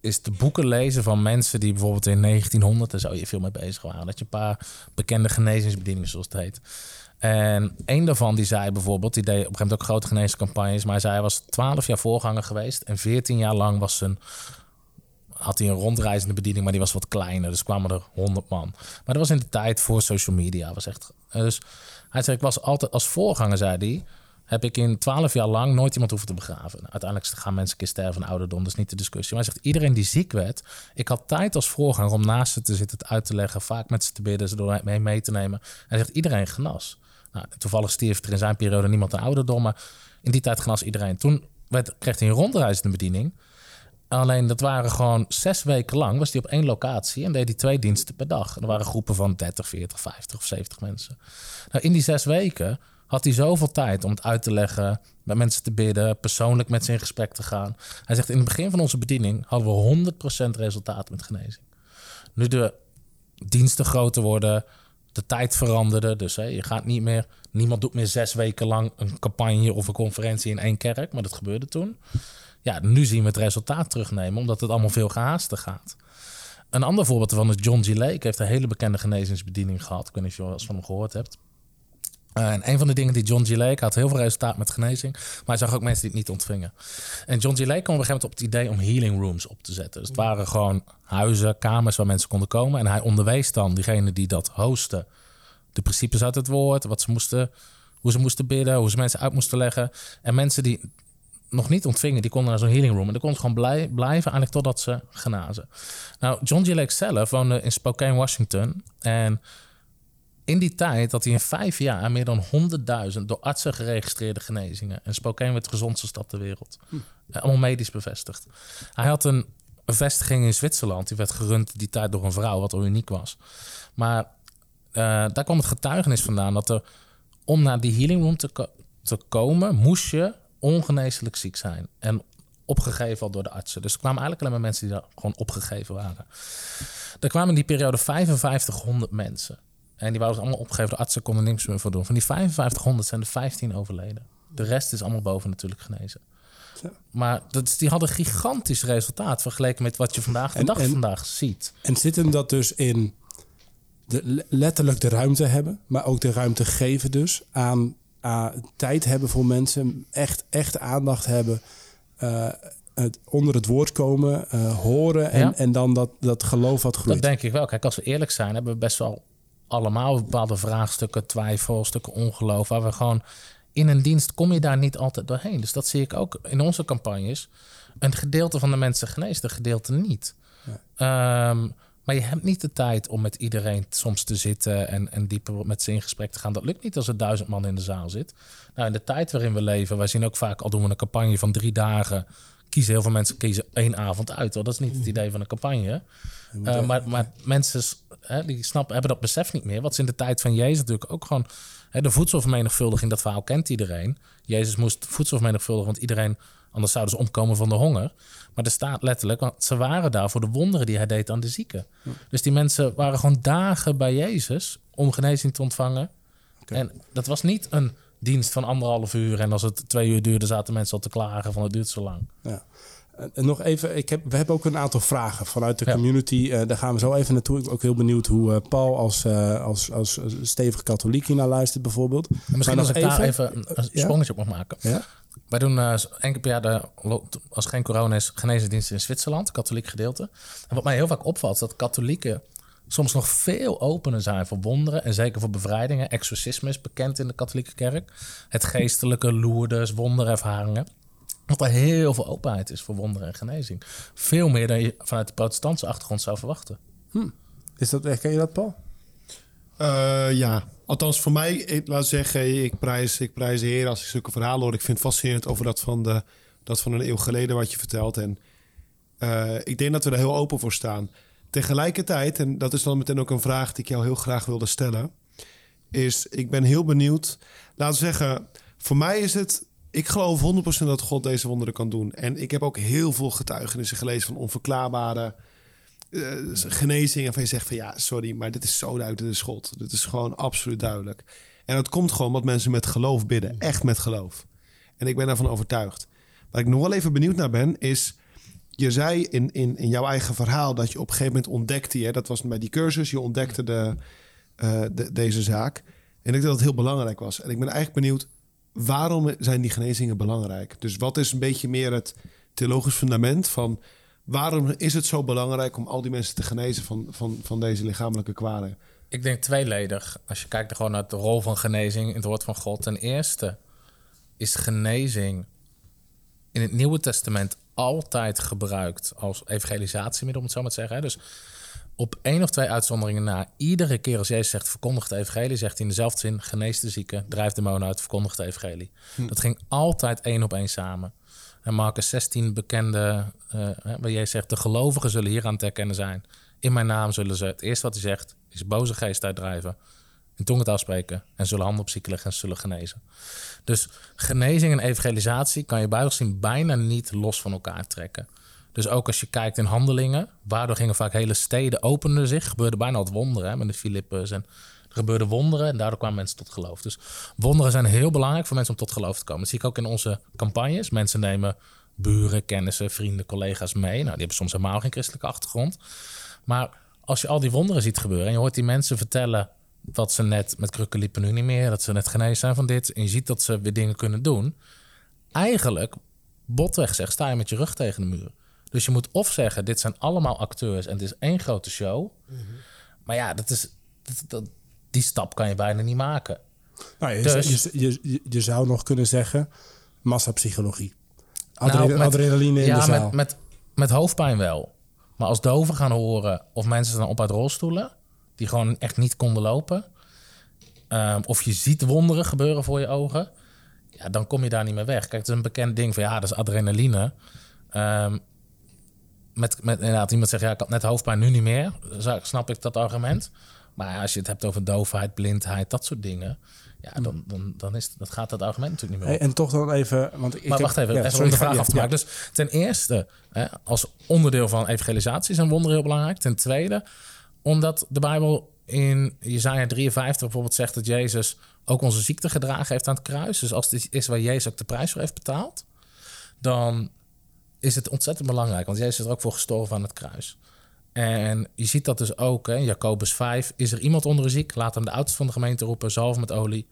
is de boeken lezen van mensen die bijvoorbeeld in 1900 en zo hier veel mee bezig waren. Dat je een paar bekende genezingsbedieningen, zoals het heet. En een daarvan die zei bijvoorbeeld, die deed op een gegeven moment ook grote genezingscampagnes, maar hij was 12 jaar voorganger geweest en 14 jaar lang was zijn had hij een rondreizende bediening, maar die was wat kleiner. Dus kwamen er 100 man. Maar dat was in de tijd voor social media. Was echt, dus hij zei, ik was altijd als voorganger, zei hij, heb ik in 12 jaar lang nooit iemand hoeven te begraven. Uiteindelijk gaan mensen een keer sterven van ouderdom, dat is niet de discussie. Maar hij zegt, iedereen die ziek werd, ik had tijd als voorganger om naast ze te zitten, het uit te leggen, vaak met ze te bidden, ze door mee mee te nemen. Hij zegt, iedereen genas. Nou, toevallig stierf er in zijn periode niemand aan ouderdom, maar in die tijd genas iedereen. Toen werd, kreeg hij een rondreizende bediening. Alleen dat waren gewoon zes weken lang, was hij op één locatie en deed hij twee diensten per dag. En er waren groepen van 30, 40, 50 of 70 mensen. Nou, in die zes weken had hij zoveel tijd om het uit te leggen, met mensen te bidden, persoonlijk met ze in gesprek te gaan. Hij zegt, in het begin van onze bediening hadden we 100% resultaat met genezing. Nu de diensten groter worden, de tijd veranderde. Dus je gaat niet meer, niemand doet meer zes weken lang een campagne of een conferentie in één kerk, maar dat gebeurde toen. Ja, nu zien we het resultaat terugnemen, omdat het allemaal veel gehaaster gaat. Een ander voorbeeld ervan is John G. Lake. heeft een hele bekende genezingsbediening gehad. Ik weet niet of je wel van hem gehoord hebt. Uh, en een van de dingen die John G. Lake had heel veel resultaat met genezing. Maar hij zag ook mensen die het niet ontvingen. En John G. Lake kwam op een gegeven moment op het idee om healing rooms op te zetten. Dus het waren gewoon huizen, kamers waar mensen konden komen. En hij onderwees dan diegene die dat hosten. De principes uit het woord, wat ze moesten, hoe ze moesten bidden, hoe ze mensen uit moesten leggen. En mensen die nog niet ontvingen, die konden naar zo'n healing room. En dan konden gewoon blij, blijven eigenlijk totdat ze genazen. Nou, John G. Lake zelf woonde in Spokane, Washington. En in die tijd had hij in vijf jaar meer dan 100.000 door artsen geregistreerde genezingen. En Spokane werd de gezondste stad ter wereld. Hm. Allemaal medisch bevestigd. Hij had een, een vestiging in Zwitserland. Die werd gerund die tijd door een vrouw, wat al uniek was. Maar uh, daar kwam het getuigenis vandaan dat er, om naar die healing room te, te komen, moest je ongeneeslijk ziek zijn. En opgegeven al door de artsen. Dus er kwamen eigenlijk alleen maar mensen die daar gewoon opgegeven waren. Er kwamen in die periode 5500 mensen. En die waren dus allemaal opgegeven. De artsen konden niks meer voor doen. Van die 5500 zijn er 15 overleden. De rest is allemaal boven natuurlijk genezen. Zo. Maar dat, die hadden gigantisch resultaat vergeleken met wat je vandaag de En- dag en- vandaag ziet. En zit hem dat dus in de, letterlijk de ruimte hebben, maar ook de ruimte geven dus aan, aan tijd hebben voor mensen, echt, echt aandacht hebben, eh, het, onder het woord komen, eh, horen en, Ja. en dan dat, dat geloof wat Dat groeit. denk ik wel. Kijk, als we eerlijk zijn, hebben we best wel allemaal bepaalde vraagstukken, twijfel, stukken ongeloof, waar we gewoon in een dienst kom je daar niet altijd doorheen. Dus dat zie ik ook in onze campagnes. Een gedeelte van de mensen geneest, een gedeelte niet. Ehm, maar je hebt niet de tijd om met iedereen soms te zitten en, en dieper met ze in gesprek te gaan. Dat lukt niet als er duizend man in de zaal zit. Nou, in de tijd waarin we leven, wij zien ook vaak, al doen we een campagne van drie dagen, kiezen heel veel mensen kiezen één avond uit. Hoor. Dat is niet het idee van een campagne. Uh, maar, maar mensen hè, die snappen, hebben dat besef niet meer. Wat ze in de tijd van Jezus natuurlijk ook gewoon... Hè, de voedselvermenigvuldiging, dat verhaal kent iedereen. Jezus moest voedsel vermenigvuldigen, want iedereen... anders zouden ze omkomen van de honger. Maar er staat letterlijk, want ze waren daar voor de wonderen die hij deed aan de zieken. Dus die mensen waren gewoon dagen bij Jezus om genezing te ontvangen. En dat was niet een dienst van anderhalf uur... en als het twee uur duurde, zaten mensen al te klagen van het duurt zo lang. Ja. Eh, nog even, ik heb, we hebben ook een aantal vragen vanuit de Ja. community. Eh, daar gaan we zo even naartoe. Ik ben ook heel benieuwd hoe eh, Paul als, als, als stevige katholiek hier naar luistert bijvoorbeeld. En misschien Maar als ik daar even- een ja? sprongetje op mag maken. Ja? Wij doen keer per jaar, de, als geen corona is, genezendiensten in Zwitserland, katholiek gedeelte. En wat mij heel vaak opvalt, is dat katholieken soms nog veel opener zijn voor wonderen. En zeker voor bevrijdingen. Exorcisme is bekend in de katholieke kerk. Het geestelijke, loerders, wonderervaringen. Dat er heel veel openheid is voor wonderen en genezing. Veel meer dan je vanuit de protestantse achtergrond zou verwachten. Is dat, herken je dat, Paul? Eh, ja, althans voor mij, ik, laat zeggen, ik prijs, ik prijs de Heer als ik zulke verhalen hoor. Ik vind het fascinerend over dat van, de, dat van een eeuw geleden wat je vertelt. En eh, ik denk dat we er heel open voor staan. Tegelijkertijd, en dat is dan meteen ook een vraag die ik jou heel graag wilde stellen, is ik ben heel benieuwd. Laten we zeggen, voor mij is het, ik geloof 100% dat God deze wonderen kan doen. En ik heb ook heel veel getuigenissen gelezen van onverklaarbare eh, genezing. Waarvan je zegt van ja, sorry, maar dit is zo duidelijk, dit is God. Dit is gewoon absoluut duidelijk. En dat komt gewoon omdat mensen met geloof bidden. Echt met geloof. En ik ben daarvan overtuigd. Waar ik nog wel even benieuwd naar ben, is... Je zei in, in, in jouw eigen verhaal dat je op een gegeven moment ontdekte... Hè, dat was bij die cursus, je ontdekte de, eh, de, deze zaak. En ik denk dat het heel belangrijk was. En ik ben eigenlijk benieuwd, waarom zijn die genezingen belangrijk? Dus wat is een beetje meer het theologisch fundament van... waarom is het zo belangrijk om al die mensen te genezen van, van, van deze lichamelijke kwalen? Ik denk tweeledig. Als je kijkt gewoon naar de rol van genezing in het woord van God. Ten eerste is genezing in het Nieuwe Testament altijd gebruikt als evangelisatiemiddel, om het zo maar te zeggen. Dus op één of twee uitzonderingen na, iedere keer als Jezus zegt verkondig het evangelie, zegt hij in dezelfde zin, genees de zieke, drijf demonen uit, verkondig het evangelie. Dat ging altijd één op één samen. En Marcus 16 bekende, eh, waar Jezus zegt, de gelovigen zullen hieraan te herkennen zijn. In mijn naam zullen ze, het eerste wat hij zegt, is boze geest uitdrijven. In tongentaal spreken en zullen handen op zieken leggen en zullen genezen. Dus genezing en evangelisatie kan je buiten zien bijna niet los van elkaar trekken. Dus ook als je kijkt in handelingen, waardoor gingen vaak hele steden openden zich, gebeurde bijna wat wonderen hè, met de Filippus en er gebeurden wonderen en daardoor kwamen mensen tot geloof. Dus wonderen zijn heel belangrijk voor mensen om tot geloof te komen. Dat zie ik ook in onze campagnes. Mensen nemen buren, kennissen, vrienden, collega's mee. Nou, die hebben soms helemaal geen christelijke achtergrond. Maar als je al die wonderen ziet gebeuren en je hoort die mensen vertellen dat ze net met krukken liepen nu niet meer, dat ze net genezen zijn van dit, en je ziet dat ze weer dingen kunnen doen. Eigenlijk, botweg zeg, sta je met je rug tegen de muur. Dus je moet of zeggen, dit zijn allemaal acteurs en het is één grote show. Maar ja, dat is, dat, dat- die stap kan je bijna niet maken. Nou, je, Dus- je, je, je, je zou nog kunnen zeggen massapsychologie. Adre- Nou, met- adrenaline in ja, de zaal. Met, met, met hoofdpijn wel. Maar als doven gaan horen of mensen staan op uit rolstoelen... die gewoon echt niet konden lopen... ehm, of je ziet wonderen gebeuren voor je ogen... ja, dan kom je daar niet meer weg. Kijk, het is een bekend ding van ja, dat is adrenaline. Ehm, met, met inderdaad, iemand zegt ja, ik had net hoofdpijn, nu niet meer. Zo snap ik dat argument. Maar als je het hebt over doofheid, blindheid, dat soort dingen... ja, dan, dan, dan is, dat gaat dat argument natuurlijk niet meer op. en toch dan even... Want ik Maar wacht even, ja, even sorry, om de vraag ja, af te ja. maken. Dus ten eerste, hè, als onderdeel van evangelisatie zijn wonderen heel belangrijk. Ten tweede, omdat de Bijbel in Jezaja 53 bijvoorbeeld zegt dat Jezus ook onze ziekte gedragen heeft aan het kruis. Dus als dit is waar Jezus ook de prijs voor heeft betaald, dan is het ontzettend belangrijk. Want Jezus is er ook voor gestorven aan het kruis. En je ziet dat dus ook, in Jacobus 5. Is er iemand onder u ziek? Laat hem de oudste van de gemeente roepen, zalf met olie.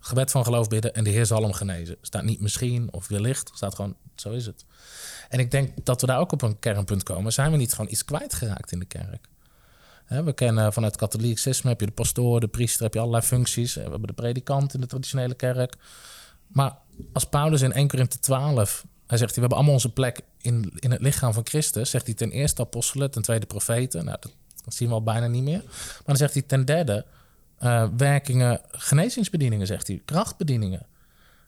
Gebed van geloof bidden en de Heer zal hem genezen. Staat niet misschien of wellicht, staat gewoon, zo is het. En ik denk dat we daar ook op een kernpunt komen. Zijn we niet gewoon iets kwijtgeraakt in de kerk? We kennen vanuit het katholicisme, heb je de pastoor, de priester, heb je allerlei functies. We hebben de predikant in de traditionele kerk. Maar als Paulus in 1 Korinthe 12, hij zegt, we hebben allemaal onze plek in, in het lichaam van Christus. Zegt hij ten eerste apostelen, ten tweede profeten. Nou, dat, zien we al bijna niet meer. Maar dan zegt hij ten derde eh, werkingen, genezingsbedieningen, zegt hij, krachtbedieningen.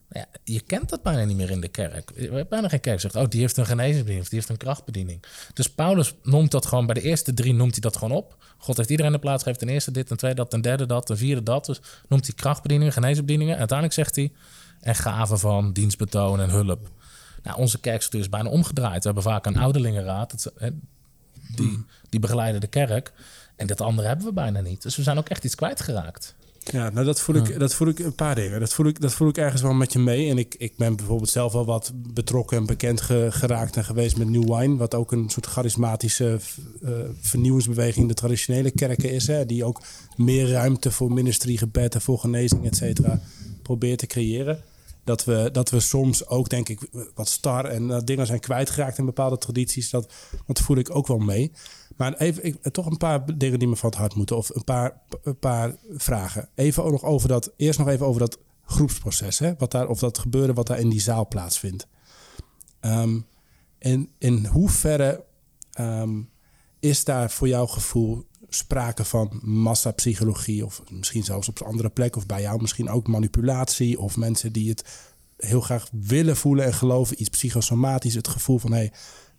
Nou ja, je kent dat bijna niet meer in de kerk. We hebben bijna geen kerk zegt, oh, die heeft een genezingsbediening of die heeft een krachtbediening. Dus Paulus noemt dat gewoon, bij de eerste drie noemt hij dat gewoon op. God heeft iedereen de plaats gegeven, ten eerste dit, ten tweede dat, ten derde dat, ten vierde dat. Dus noemt hij krachtbedieningen, genezingsbedieningen. En uiteindelijk zegt hij, en gaven van dienstbetoon en hulp. Nou, onze kerkstructuur is bijna omgedraaid. We hebben vaak een ouderlingenraad, dat, hè, die, die begeleiden de kerk. En dat andere hebben we bijna niet. Dus we zijn ook echt iets kwijtgeraakt. Ja, nou dat voel, ik, dat voel ik een paar dingen. Dat voel ik, dat voel ik ergens wel met je mee. En ik, ik ben bijvoorbeeld zelf wel wat betrokken en bekend ge- geraakt en geweest met New Wine. Wat ook een soort charismatische eh, vernieuwingsbeweging in de traditionele kerken is. Hè, die ook meer ruimte voor ministrie, gebed en voor genezing, et cetera, probeert te creëren. Dat we, dat we soms ook, denk ik, wat star en dat dingen zijn kwijtgeraakt in bepaalde tradities. Dat, dat voel ik ook wel mee. Maar even, ik, toch een paar dingen die me van het hart moeten. Of een paar, een paar vragen. Even ook nog over dat, eerst nog even over dat groepsproces. Hè? Wat daar, of dat gebeuren wat daar in die zaal plaatsvindt. Ehm, en in hoeverre ehm, is daar voor jouw gevoel sprake van massapsychologie? Of misschien zelfs op een andere plek. Of bij jou misschien ook manipulatie. Of mensen die het heel graag willen voelen en geloven. Iets psychosomatisch. Het gevoel van... Hey,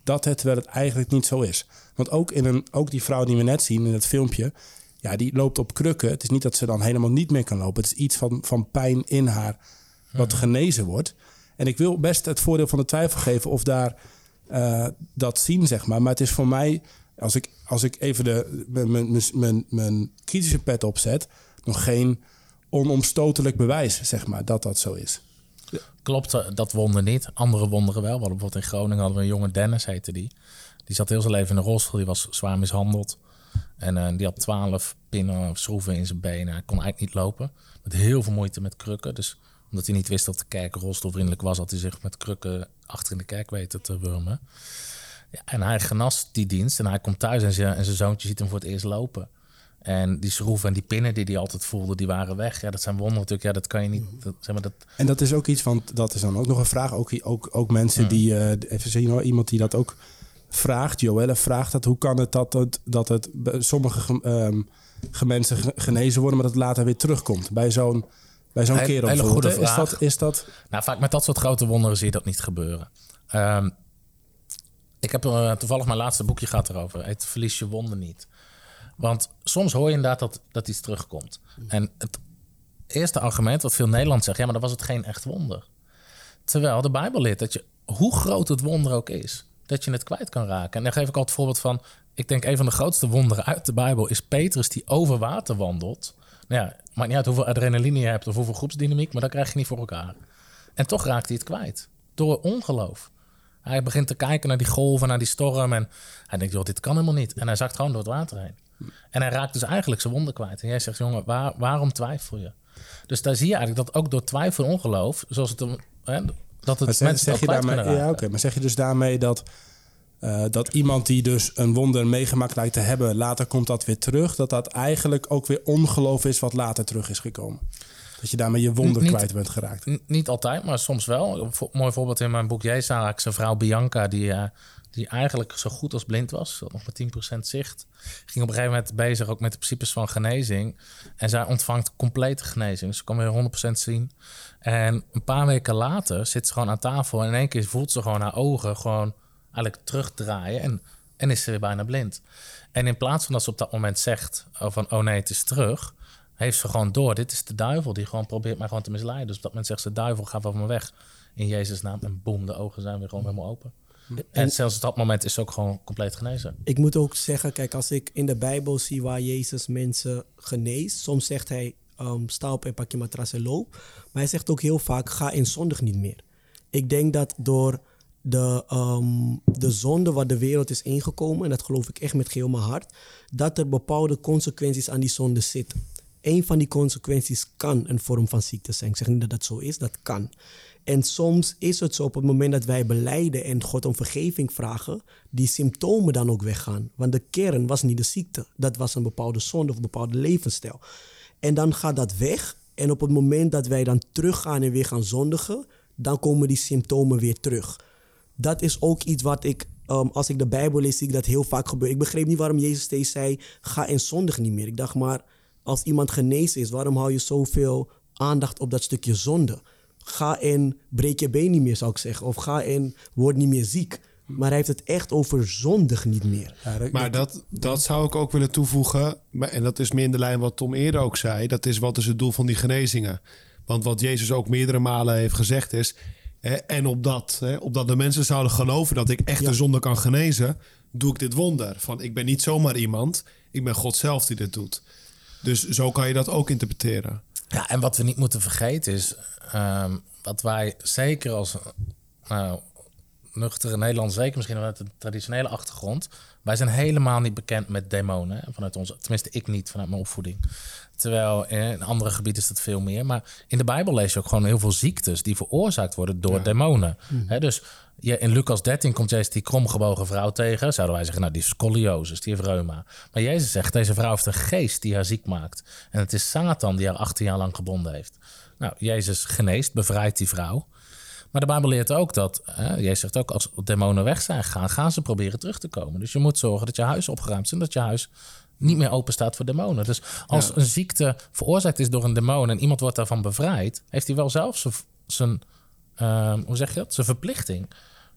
dat het, terwijl het eigenlijk niet zo is. Want ook, in een, ook die vrouw die we net zien in het filmpje, ja, die loopt op krukken. Het is niet dat ze dan helemaal niet meer kan lopen. Het is iets van, van pijn in haar wat genezen wordt. En ik wil best het voordeel van de twijfel geven of daar uh, dat zien, zeg maar. Maar het is voor mij, als ik, als ik even de, mijn, mijn, mijn kritische pet opzet, nog geen onomstotelijk bewijs, zeg maar, dat dat zo is. Klopt, dat wonder niet. Andere wonderen wel. We bijvoorbeeld in Groningen hadden we een jonge Dennis, heette die. Die zat heel zijn leven in een rolstoel. Die was zwaar mishandeld. En uh, die had twaalf pinnen of schroeven in zijn benen. Hij kon eigenlijk niet lopen. Met heel veel moeite met krukken. Dus omdat hij niet wist dat de kerk rolstoelvriendelijk was... had hij zich met krukken achter in de kerk weten te wurmen. Ja, en hij genast die dienst. En hij komt thuis en zijn, en zijn zoontje ziet hem voor het eerst lopen. En die schroeven en die pinnen die hij altijd voelde, die waren weg. Ja, dat zijn wonderen natuurlijk. Ja, dat kan je niet... Dat, zeg maar, dat... En dat is ook iets, want dat is dan ook nog een vraag. Ook, ook, ook mensen die... Uh, even zien hoor, iemand die dat ook vraagt. Joelle vraagt dat. Hoe kan het dat het, dat het sommige um, mensen genezen worden... maar dat het later weer terugkomt bij zo'n bij zo'n kerel? Hele goede is dat, is dat... Nou, vaak met dat soort grote wonderen zie je dat niet gebeuren. Um, ik heb uh, toevallig mijn laatste boekje gaat erover. Het Verlies je wonden niet. Want soms hoor je inderdaad dat, dat iets terugkomt. En het eerste argument wat veel Nederlanders zeggen... ja, maar dan was het geen echt wonder. Terwijl de Bijbel leert dat je, hoe groot het wonder ook is... dat je het kwijt kan raken. En daar geef ik altijd het voorbeeld van... ik denk een van de grootste wonderen uit de Bijbel... is Petrus die over water wandelt. Nou ja, maakt niet uit hoeveel adrenaline je hebt... of hoeveel groepsdynamiek, maar dat krijg je niet voor elkaar. En toch raakt hij het kwijt. Door ongeloof. Hij begint te kijken naar die golven, naar die storm... en hij denkt, joh, dit kan helemaal niet. En hij zakt gewoon door het water heen. En hij raakt dus eigenlijk zijn wonden kwijt. En jij zegt, jongen, waar, waarom twijfel je? Dus daar zie je eigenlijk dat ook door twijfel en ongeloof, zoals het, hè, dat het zeg, mensen zeg je daarmee, ja, oké, maar zeg je dus daarmee dat, uh, dat iemand die dus een wonder meegemaakt lijkt te hebben, later komt dat weer terug, dat dat eigenlijk ook weer ongeloof is wat later terug is gekomen? Dat je daarmee je wonder niet, kwijt bent geraakt. Niet altijd, maar soms wel. Een mooi voorbeeld in mijn boek Jezaak, zijn vrouw Bianca, die, uh, die eigenlijk zo goed als blind was, nog maar 10% zicht. Ging op een gegeven moment bezig ook met de principes van genezing. En zij ontvangt complete genezing. Dus ze kan weer 100% zien. En een paar weken later zit ze gewoon aan tafel en in één keer voelt ze gewoon haar ogen gewoon eigenlijk terugdraaien. En, en is ze weer bijna blind. En in plaats van dat ze op dat moment zegt van oh nee, het is terug, heeft ze gewoon door. Dit is de duivel die gewoon probeert mij gewoon te misleiden. Dus op dat moment zegt ze, duivel, ga van me weg. In Jezus' naam. En boem, de ogen zijn weer gewoon helemaal open. En, en zelfs op dat moment is ze ook gewoon compleet genezen. Ik moet ook zeggen, kijk, als ik in de Bijbel zie waar Jezus mensen geneest, soms zegt hij, um, sta op en pak je matras en loop. Maar hij zegt ook heel vaak, ga in zondig niet meer. Ik denk dat door de, um, de zonde wat de wereld is ingekomen, en dat geloof ik echt met geheel mijn hart, dat er bepaalde consequenties aan die zonde zitten. Een van die consequenties kan een vorm van ziekte zijn. Ik zeg niet dat dat zo is, dat kan. En soms is het zo op het moment dat wij beleiden en God om vergeving vragen, die symptomen dan ook weggaan. Want de kern was niet de ziekte, dat was een bepaalde zonde of een bepaalde levensstijl. En dan gaat dat weg. En op het moment dat wij dan teruggaan en weer gaan zondigen, dan komen die symptomen weer terug. Dat is ook iets wat ik, um, als ik de Bijbel lees, zie ik dat heel vaak gebeuren. Ik begreep niet waarom Jezus steeds zei, ga en zondig niet meer. Ik dacht maar, als iemand genezen is, waarom hou je zoveel aandacht op dat stukje zonde? Ga en breek je been niet meer, zou ik zeggen. Of ga en word niet meer ziek. Maar hij heeft het echt over zondig niet meer. Ja, dat, maar dat, dat zou ik ook willen toevoegen. En dat is meer in de lijn wat Tom eerder ook zei. Dat is wat is het doel van die genezingen. Want wat Jezus ook meerdere malen heeft gezegd is... Hè, en opdat, hè, opdat de mensen zouden geloven dat ik echt ja. de zonde kan genezen... doe ik dit wonder. Van ik ben niet zomaar iemand, ik ben God zelf die dit doet. Dus zo kan je dat ook interpreteren. Ja, en wat we niet moeten vergeten is ehm, wat wij zeker als nou, nuchtere Nederland, zeker misschien vanuit een traditionele achtergrond, wij zijn helemaal niet bekend met demonen. Hè, vanuit onze, tenminste, ik niet vanuit mijn opvoeding. Terwijl in andere gebieden is dat veel meer. Maar in de Bijbel lees je ook gewoon heel veel ziektes die veroorzaakt worden door demonen. Hè, dus ja, in Lucas 13 komt Jezus die kromgebogen vrouw tegen. Zouden wij zeggen, nou, die is scoliosis, die heeft reuma. Maar Jezus zegt, deze vrouw heeft een geest die haar ziek maakt. En het is Satan die haar 18 jaar lang gebonden heeft. Nou, Jezus geneest, bevrijdt die vrouw. Maar de Bijbel leert ook dat, hè, Jezus zegt ook, als demonen weg zijn gegaan, gaan ze proberen terug te komen. Dus je moet zorgen dat je huis opgeruimd is en dat je huis niet meer open staat voor demonen. Dus als een ziekte veroorzaakt is door een demon en iemand wordt daarvan bevrijd, heeft hij wel zelf zijn, ehm, hoe zeg je dat, zijn verplichting.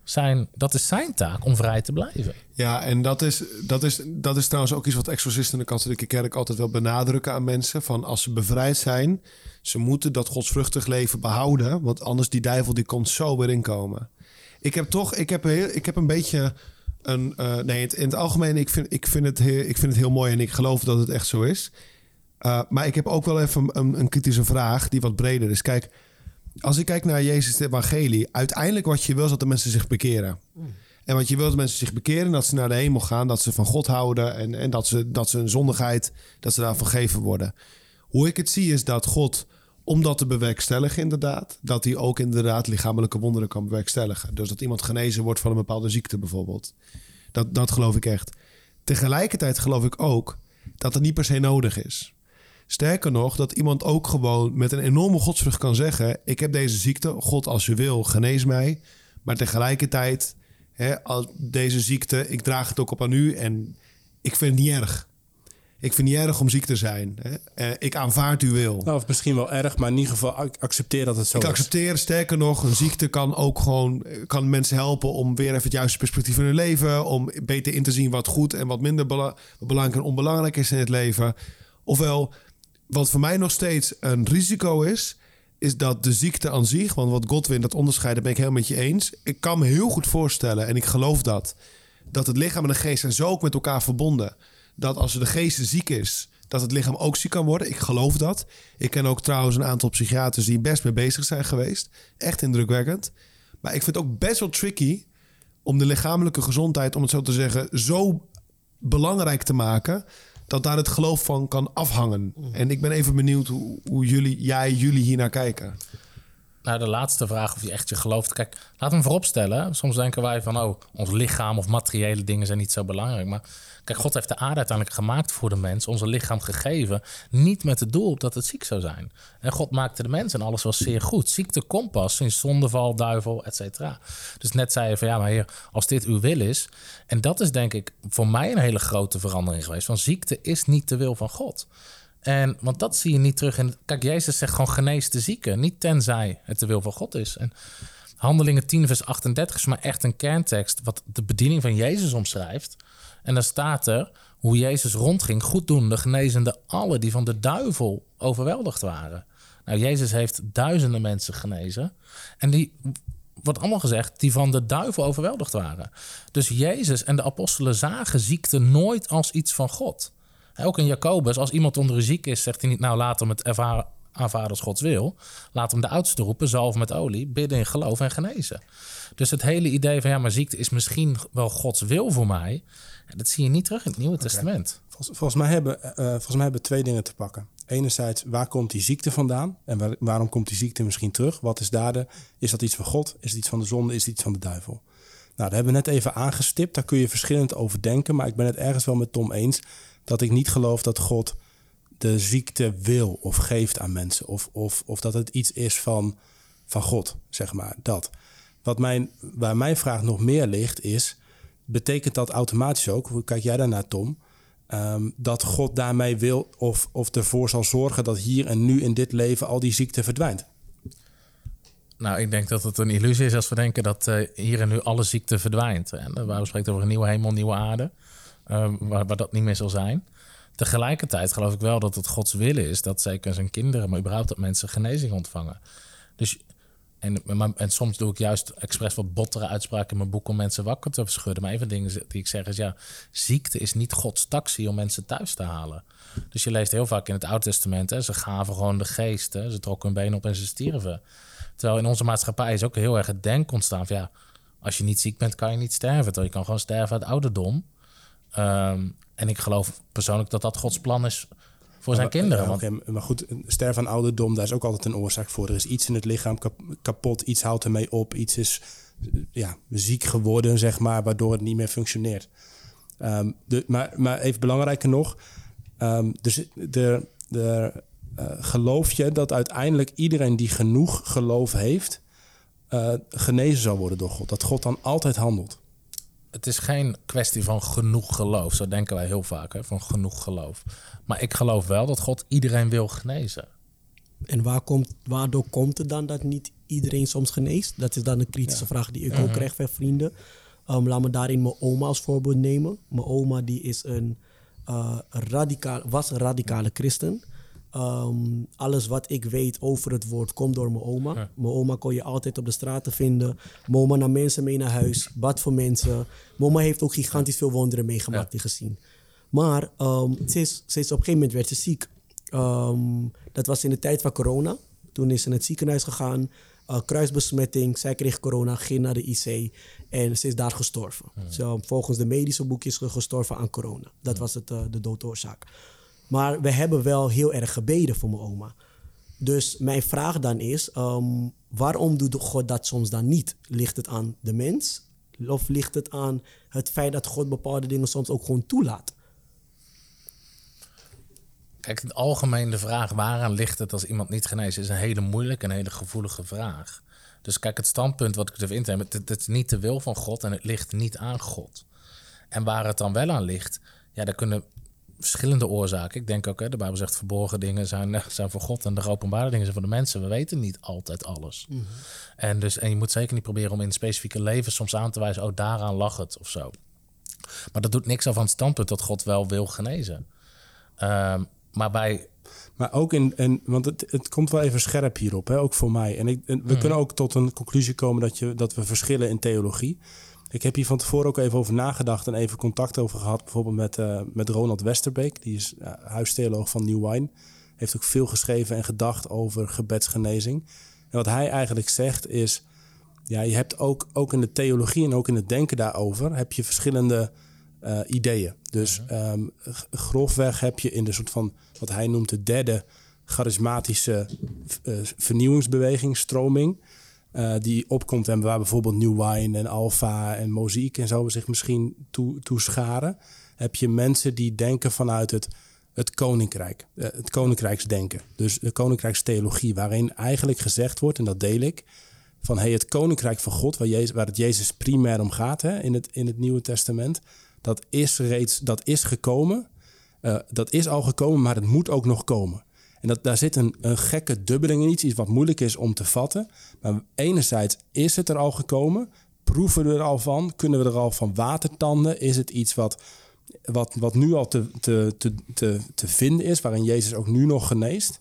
Zijn, dat is zijn taak om vrij te blijven. Ja, en dat is, dat, is, dat is trouwens ook iets wat exorcisten in de katholieke kerk altijd wel benadrukken aan mensen. Van als ze bevrijd zijn, ze moeten dat godsvruchtig leven behouden. Want anders die duivel die komt zo weer inkomen. Ik heb toch, ik heb, heel, ik heb een beetje een... eh, nee, in het, algemeen, ik vind, ik, vind het heel, ik vind het heel mooi en ik geloof dat het echt zo is. Uh, maar ik heb ook wel even een, een kritische vraag die wat breder is. Kijk, als ik kijk naar Jezus evangelie... uiteindelijk wat je wil is dat de mensen zich bekeren. En wat je wil dat mensen zich bekeren, dat ze naar de hemel gaan... dat ze van God houden en, en dat, ze, dat ze een zondigheid, dat ze daar vergeven worden. Hoe ik het zie is dat God, om dat te bewerkstelligen inderdaad... dat hij ook inderdaad lichamelijke wonderen kan bewerkstelligen. Dus dat iemand genezen wordt van een bepaalde ziekte bijvoorbeeld. Dat, dat geloof ik echt. Tegelijkertijd geloof ik ook dat het niet per se nodig is. Sterker nog, dat iemand ook gewoon met een enorme godsvrucht kan zeggen: Ik heb deze ziekte, God, als je wil, genees mij. Maar tegelijkertijd, hè, als deze ziekte, ik draag het ook op aan u en ik vind het niet erg. Ik vind het niet erg om ziek te zijn. Hè. Eh, ik aanvaard uw wil. Nou, of misschien wel erg, maar in ieder geval ac- accepteer dat het zo Ik is. accepteer, sterker nog, een ziekte kan ook gewoon kan mensen helpen om weer even het juiste perspectief in hun leven. Om beter in te zien wat goed en wat minder bela- belangrijk en onbelangrijk is in het leven. Ofwel, wat voor mij nog steeds een risico is, is dat de ziekte aan zich, want wat Godwin dat onderscheiden, ben ik helemaal met je eens. Ik kan me heel goed voorstellen, en ik geloof dat, dat het lichaam en de geest zijn zo ook met elkaar verbonden. Dat als de geest ziek is, dat het lichaam ook ziek kan worden. Ik geloof dat. Ik ken ook trouwens een aantal psychiaters die best mee bezig zijn geweest. Echt indrukwekkend. Maar ik vind het ook best wel tricky om de lichamelijke gezondheid, om het zo te zeggen, zo belangrijk te maken dat daar het geloof van kan afhangen. En ik ben even benieuwd hoe, hoe jullie, jij, jullie hier naar kijken. Nou, de laatste vraag of je echt je gelooft. Kijk, laat hem vooropstellen. Soms denken wij van, oh, ons lichaam of materiële dingen zijn niet zo belangrijk. Maar kijk, God heeft de aarde uiteindelijk gemaakt voor de mens, onze lichaam gegeven. Niet met het doel dat het ziek zou zijn. En God maakte de mens en alles was zeer goed. Ziekte komt pas sinds zondeval, duivel, et cetera. Dus net zei je van, ja, maar heer, als dit uw wil is. En dat is denk ik voor mij een hele grote verandering geweest. Want ziekte is niet de wil van God. En, want dat zie je niet terug in. Kijk, Jezus zegt gewoon genees de zieken. Niet tenzij het de wil van God is. En Handelingen 10, vers 38 is maar echt een kerntekst. wat de bediening van Jezus omschrijft. En dan staat er hoe Jezus rondging, goeddoende, genezende alle die van de duivel overweldigd waren. Nou, Jezus heeft duizenden mensen genezen. En die wordt allemaal gezegd, die van de duivel overweldigd waren. Dus Jezus en de apostelen zagen ziekte nooit als iets van God. Ook in Jacobus, als iemand onder u ziek is, zegt hij niet... nou, laat hem het ervaren aanvaarden als Gods wil. Laat hem de oudste roepen, zalven met olie, bidden in geloof en genezen. Dus het hele idee van, ja, maar ziekte is misschien wel Gods wil voor mij... dat zie je niet terug in het Nieuwe Testament. Volgens, volgens, mij hebben, eh, volgens mij hebben we twee dingen te pakken. Enerzijds, waar komt die ziekte vandaan? En waar- waarom komt die ziekte misschien terug? Wat is daar de... Is dat iets van God? Is het iets van de zonde? Is het iets van de duivel? Nou, dat hebben we net even aangestipt. Daar kun je verschillend over denken. Maar ik ben het ergens wel met Tom eens... dat ik niet geloof dat God de ziekte wil of geeft aan mensen. Of, of, of dat het iets is van, van God, zeg maar. Dat. Wat mijn, waar mijn vraag nog meer ligt is... betekent dat automatisch ook... hoe kijk jij daarnaar, Tom... Ehm, dat God daarmee wil of, of ervoor zal zorgen dat hier en nu in dit leven al die ziekte verdwijnt. Nou, ik denk dat het een illusie is als we denken dat eh, hier en nu alle ziekte verdwijnt. En de Bijbel spreekt over een nieuwe hemel, nieuwe aarde, eh, waar, dat niet meer zal zijn. Tegelijkertijd geloof ik wel dat het Gods willen is dat zeker zijn kinderen, maar überhaupt dat mensen genezing ontvangen. Dus En, en soms doe ik juist expres wat bottere uitspraken in mijn boek om mensen wakker te schudden. Maar een van de dingen die ik zeg is, ja, ziekte is niet Gods taxi om mensen thuis te halen. Dus je leest heel vaak in het Oude Testament, hè, ze gaven gewoon de geest, hè, ze trokken hun benen op en ze stierven. Terwijl in onze maatschappij is ook heel erg het denk ontstaan van, ja, als je niet ziek bent, kan je niet sterven. Terwijl je kan gewoon sterven uit ouderdom. Ehm, en ik geloof persoonlijk dat dat Gods plan is voor zijn Maar- kinderen. want, maar goed, sterven aan ouderdom, daar is ook altijd een oorzaak voor. Er is iets in het lichaam kap- kapot, iets houdt ermee op, iets is eh, ja, ziek geworden, zeg maar, waardoor het niet meer functioneert. Ehm, de, maar, maar even belangrijker nog, dus de, de, geloof je dat uiteindelijk iedereen die genoeg geloof heeft, eh, genezen zal worden door God? Dat God dan altijd handelt? Het is geen kwestie van genoeg geloof. Zo denken wij heel vaak, hè, van genoeg geloof. Maar ik geloof wel dat God iedereen wil genezen. En waar komt, waardoor komt het dan dat niet iedereen soms geneest? Dat is dan een kritische vraag die ik ook krijg van vrienden. Um, laat me daarin mijn oma als voorbeeld nemen. Mijn oma die is een, eh, radicaal, was een radicale christen. Ehm, alles wat ik weet over het woord komt door mijn oma. Mijn oma kon je altijd op de straten vinden. Mijn oma nam mensen mee naar huis, bad voor mensen. Mijn oma heeft ook gigantisch veel wonderen meegemaakt en gezien. Maar ze is, ze is op een gegeven moment werd ze ziek. Ehm, dat was in de tijd van corona. Toen is ze naar het ziekenhuis gegaan. eh, kruisbesmetting. Zij kreeg corona, ging naar de IC. En ze is daar gestorven. Zo, volgens de medische boekjes gestorven aan corona. Dat was het, eh, de doodoorzaak. Maar we hebben wel heel erg gebeden voor mijn oma. Dus mijn vraag dan is, ehm, waarom doet God dat soms dan niet? Ligt het aan de mens? Of ligt het aan het feit dat God bepaalde dingen soms ook gewoon toelaat? Kijk, het algemeen de vraag waaraan ligt het als iemand niet geneest... is een hele moeilijke en hele gevoelige vraag. Dus kijk, het standpunt wat ik even inneem... Het, het is niet de wil van God en het ligt niet aan God. En waar het dan wel aan ligt... ja, daar kunnen verschillende oorzaken... ik denk ook, hè, de Bijbel zegt... verborgen dingen zijn, eh, zijn voor God... en de openbare dingen zijn voor de mensen. We weten niet altijd alles. En, dus, en je moet zeker niet proberen om in specifieke leven... soms aan te wijzen, oh, daaraan lag het of zo. Maar dat doet niks af van het standpunt... dat God wel wil genezen. Ehm, maar bij Maar ook in, en, want het, het komt wel even scherp hierop, hè, ook voor mij. En, ik, en we kunnen ook tot een conclusie komen dat, je, dat we verschillen in theologie. Ik heb hier van tevoren ook even over nagedacht en even contact over gehad. Bijvoorbeeld met, eh, met Ronald Westerbeek, die is uh, huistheoloog van New Wine. Heeft ook veel geschreven en gedacht over gebedsgenezing. En wat hij eigenlijk zegt is, ja, je hebt ook, ook in de theologie en ook in het denken daarover, heb je verschillende uh, ideeën. Dus um, grofweg heb je in de soort van wat hij noemt de derde charismatische uh, vernieuwingsbeweging, stroming, uh, die opkomt en waar bijvoorbeeld New Wine en Alpha en Moziek en zo zich misschien toe, toe scharen. Heb je mensen die denken vanuit het, het koninkrijk, uh, het koninkrijksdenken. Dus de koninkrijkstheologie, waarin eigenlijk gezegd wordt, en dat deel ik, van hey, het koninkrijk van God, waar, Jezus, waar het Jezus primair om gaat hè, in, het, in het Nieuwe Testament, dat is reeds, dat is gekomen. Uh, dat is al gekomen, maar het moet ook nog komen. En dat, daar zit een, gekke dubbeling in, iets, iets wat moeilijk is om te vatten. Maar enerzijds is het er al gekomen, proeven we er al van, kunnen we er al van watertanden? Is het iets wat, wat, wat nu al te, te, te, te, te vinden is, waarin Jezus ook nu nog geneest?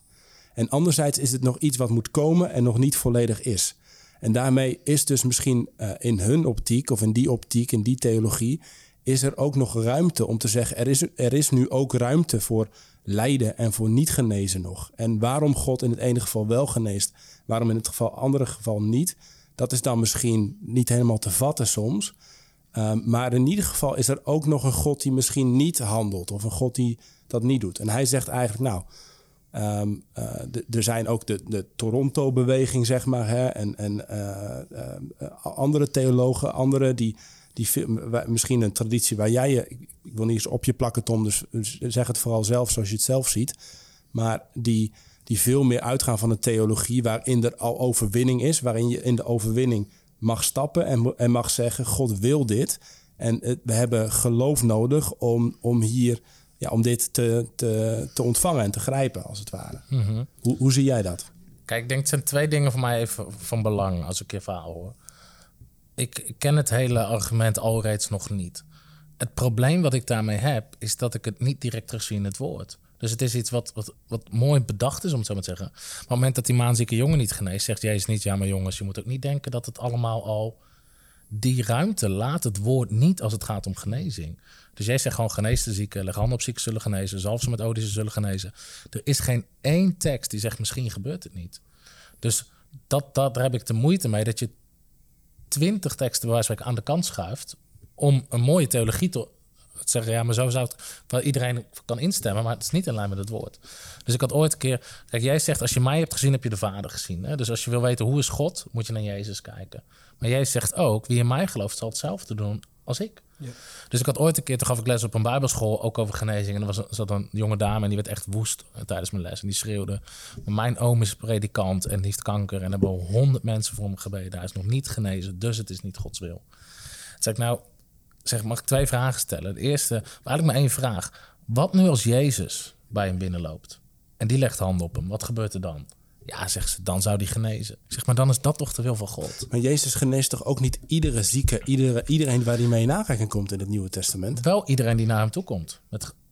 En anderzijds is het nog iets wat moet komen en nog niet volledig is. En daarmee is dus misschien uh, in hun optiek, of in die optiek, in die theologie, is er ook nog ruimte om te zeggen: er is, er is nu ook ruimte voor lijden en voor niet genezen nog. En waarom God in het ene geval wel geneest, waarom in het geval andere geval niet, dat is dan misschien niet helemaal te vatten soms. Um, maar in ieder geval is er ook nog een God die misschien niet handelt, of een God die dat niet doet. En hij zegt eigenlijk: Nou. Uh, de, er zijn ook de, de Toronto-beweging, zeg maar, hè, en, en uh, uh, andere theologen, andere die, die misschien een traditie waar jij je, ik wil niet eens op je plakken, Tom, dus zeg het vooral zelf zoals je het zelf ziet, maar die, die veel meer uitgaan van een theologie waarin er al overwinning is, waarin je in de overwinning mag stappen en, en mag zeggen: God wil dit. En we hebben geloof nodig om, om hier ja, om dit te, te, te ontvangen en te grijpen, als het ware. Mm -hmm. hoe, hoe zie jij dat? Kijk, ik denk het zijn twee dingen voor mij even van belang als ik je verhaal hoor. Ik, ken het hele argument alreeds nog niet. Het probleem wat ik daarmee heb, is dat ik het niet direct terugzie in het woord. Dus het is iets wat, wat, wat mooi bedacht is, om het zo maar te zeggen. Maar op het moment dat die maanzieke jongen niet geneest, zegt Jezus niet... ja, maar jongens, je moet ook niet denken dat het allemaal al... Die ruimte laat het woord niet als het gaat om genezing. Dus jij zegt gewoon genees de zieken, leg handen op zieken zullen genezen, zalf ze met ze zullen genezen. Er is geen één tekst die zegt misschien gebeurt het niet. Dus dat, dat, daar heb ik de moeite mee dat je twintig teksten bij aan de kant schuift om een mooie theologie te zeggen, ja, maar zo zou het wel iedereen kan instemmen, maar het is niet in lijn met het woord. Dus ik had ooit een keer, kijk, jij zegt als je mij hebt gezien, heb je de Vader gezien. Hè? Dus als je wil weten hoe is God, moet je naar Jezus kijken. Maar jij zegt ook, wie in mij gelooft, zal hetzelfde doen als ik. Ja. Dus ik had ooit een keer, toen gaf ik les op een bijbelschool, ook over genezing. En er was, zat een jonge dame en die werd echt woest tijdens mijn les. En die schreeuwde, mijn oom is predikant en heeft kanker. En hebben honderd mensen voor hem gebeden. Hij is nog niet genezen, dus het is niet Gods wil. Toen zei ik, nou, zeg, mag ik twee vragen stellen? De eerste, eigenlijk maar één vraag. Wat nu als Jezus bij hem binnenloopt? En die legt handen op hem, wat gebeurt er dan? Ja, zegt ze, dan zou die genezen. Ik zeg, maar dan is dat toch te veel van God. Maar Jezus geneest toch ook niet iedere zieke, iedere, iedereen waar hij mee in aanraking komt in het Nieuwe Testament? Wel iedereen die naar hem toe komt.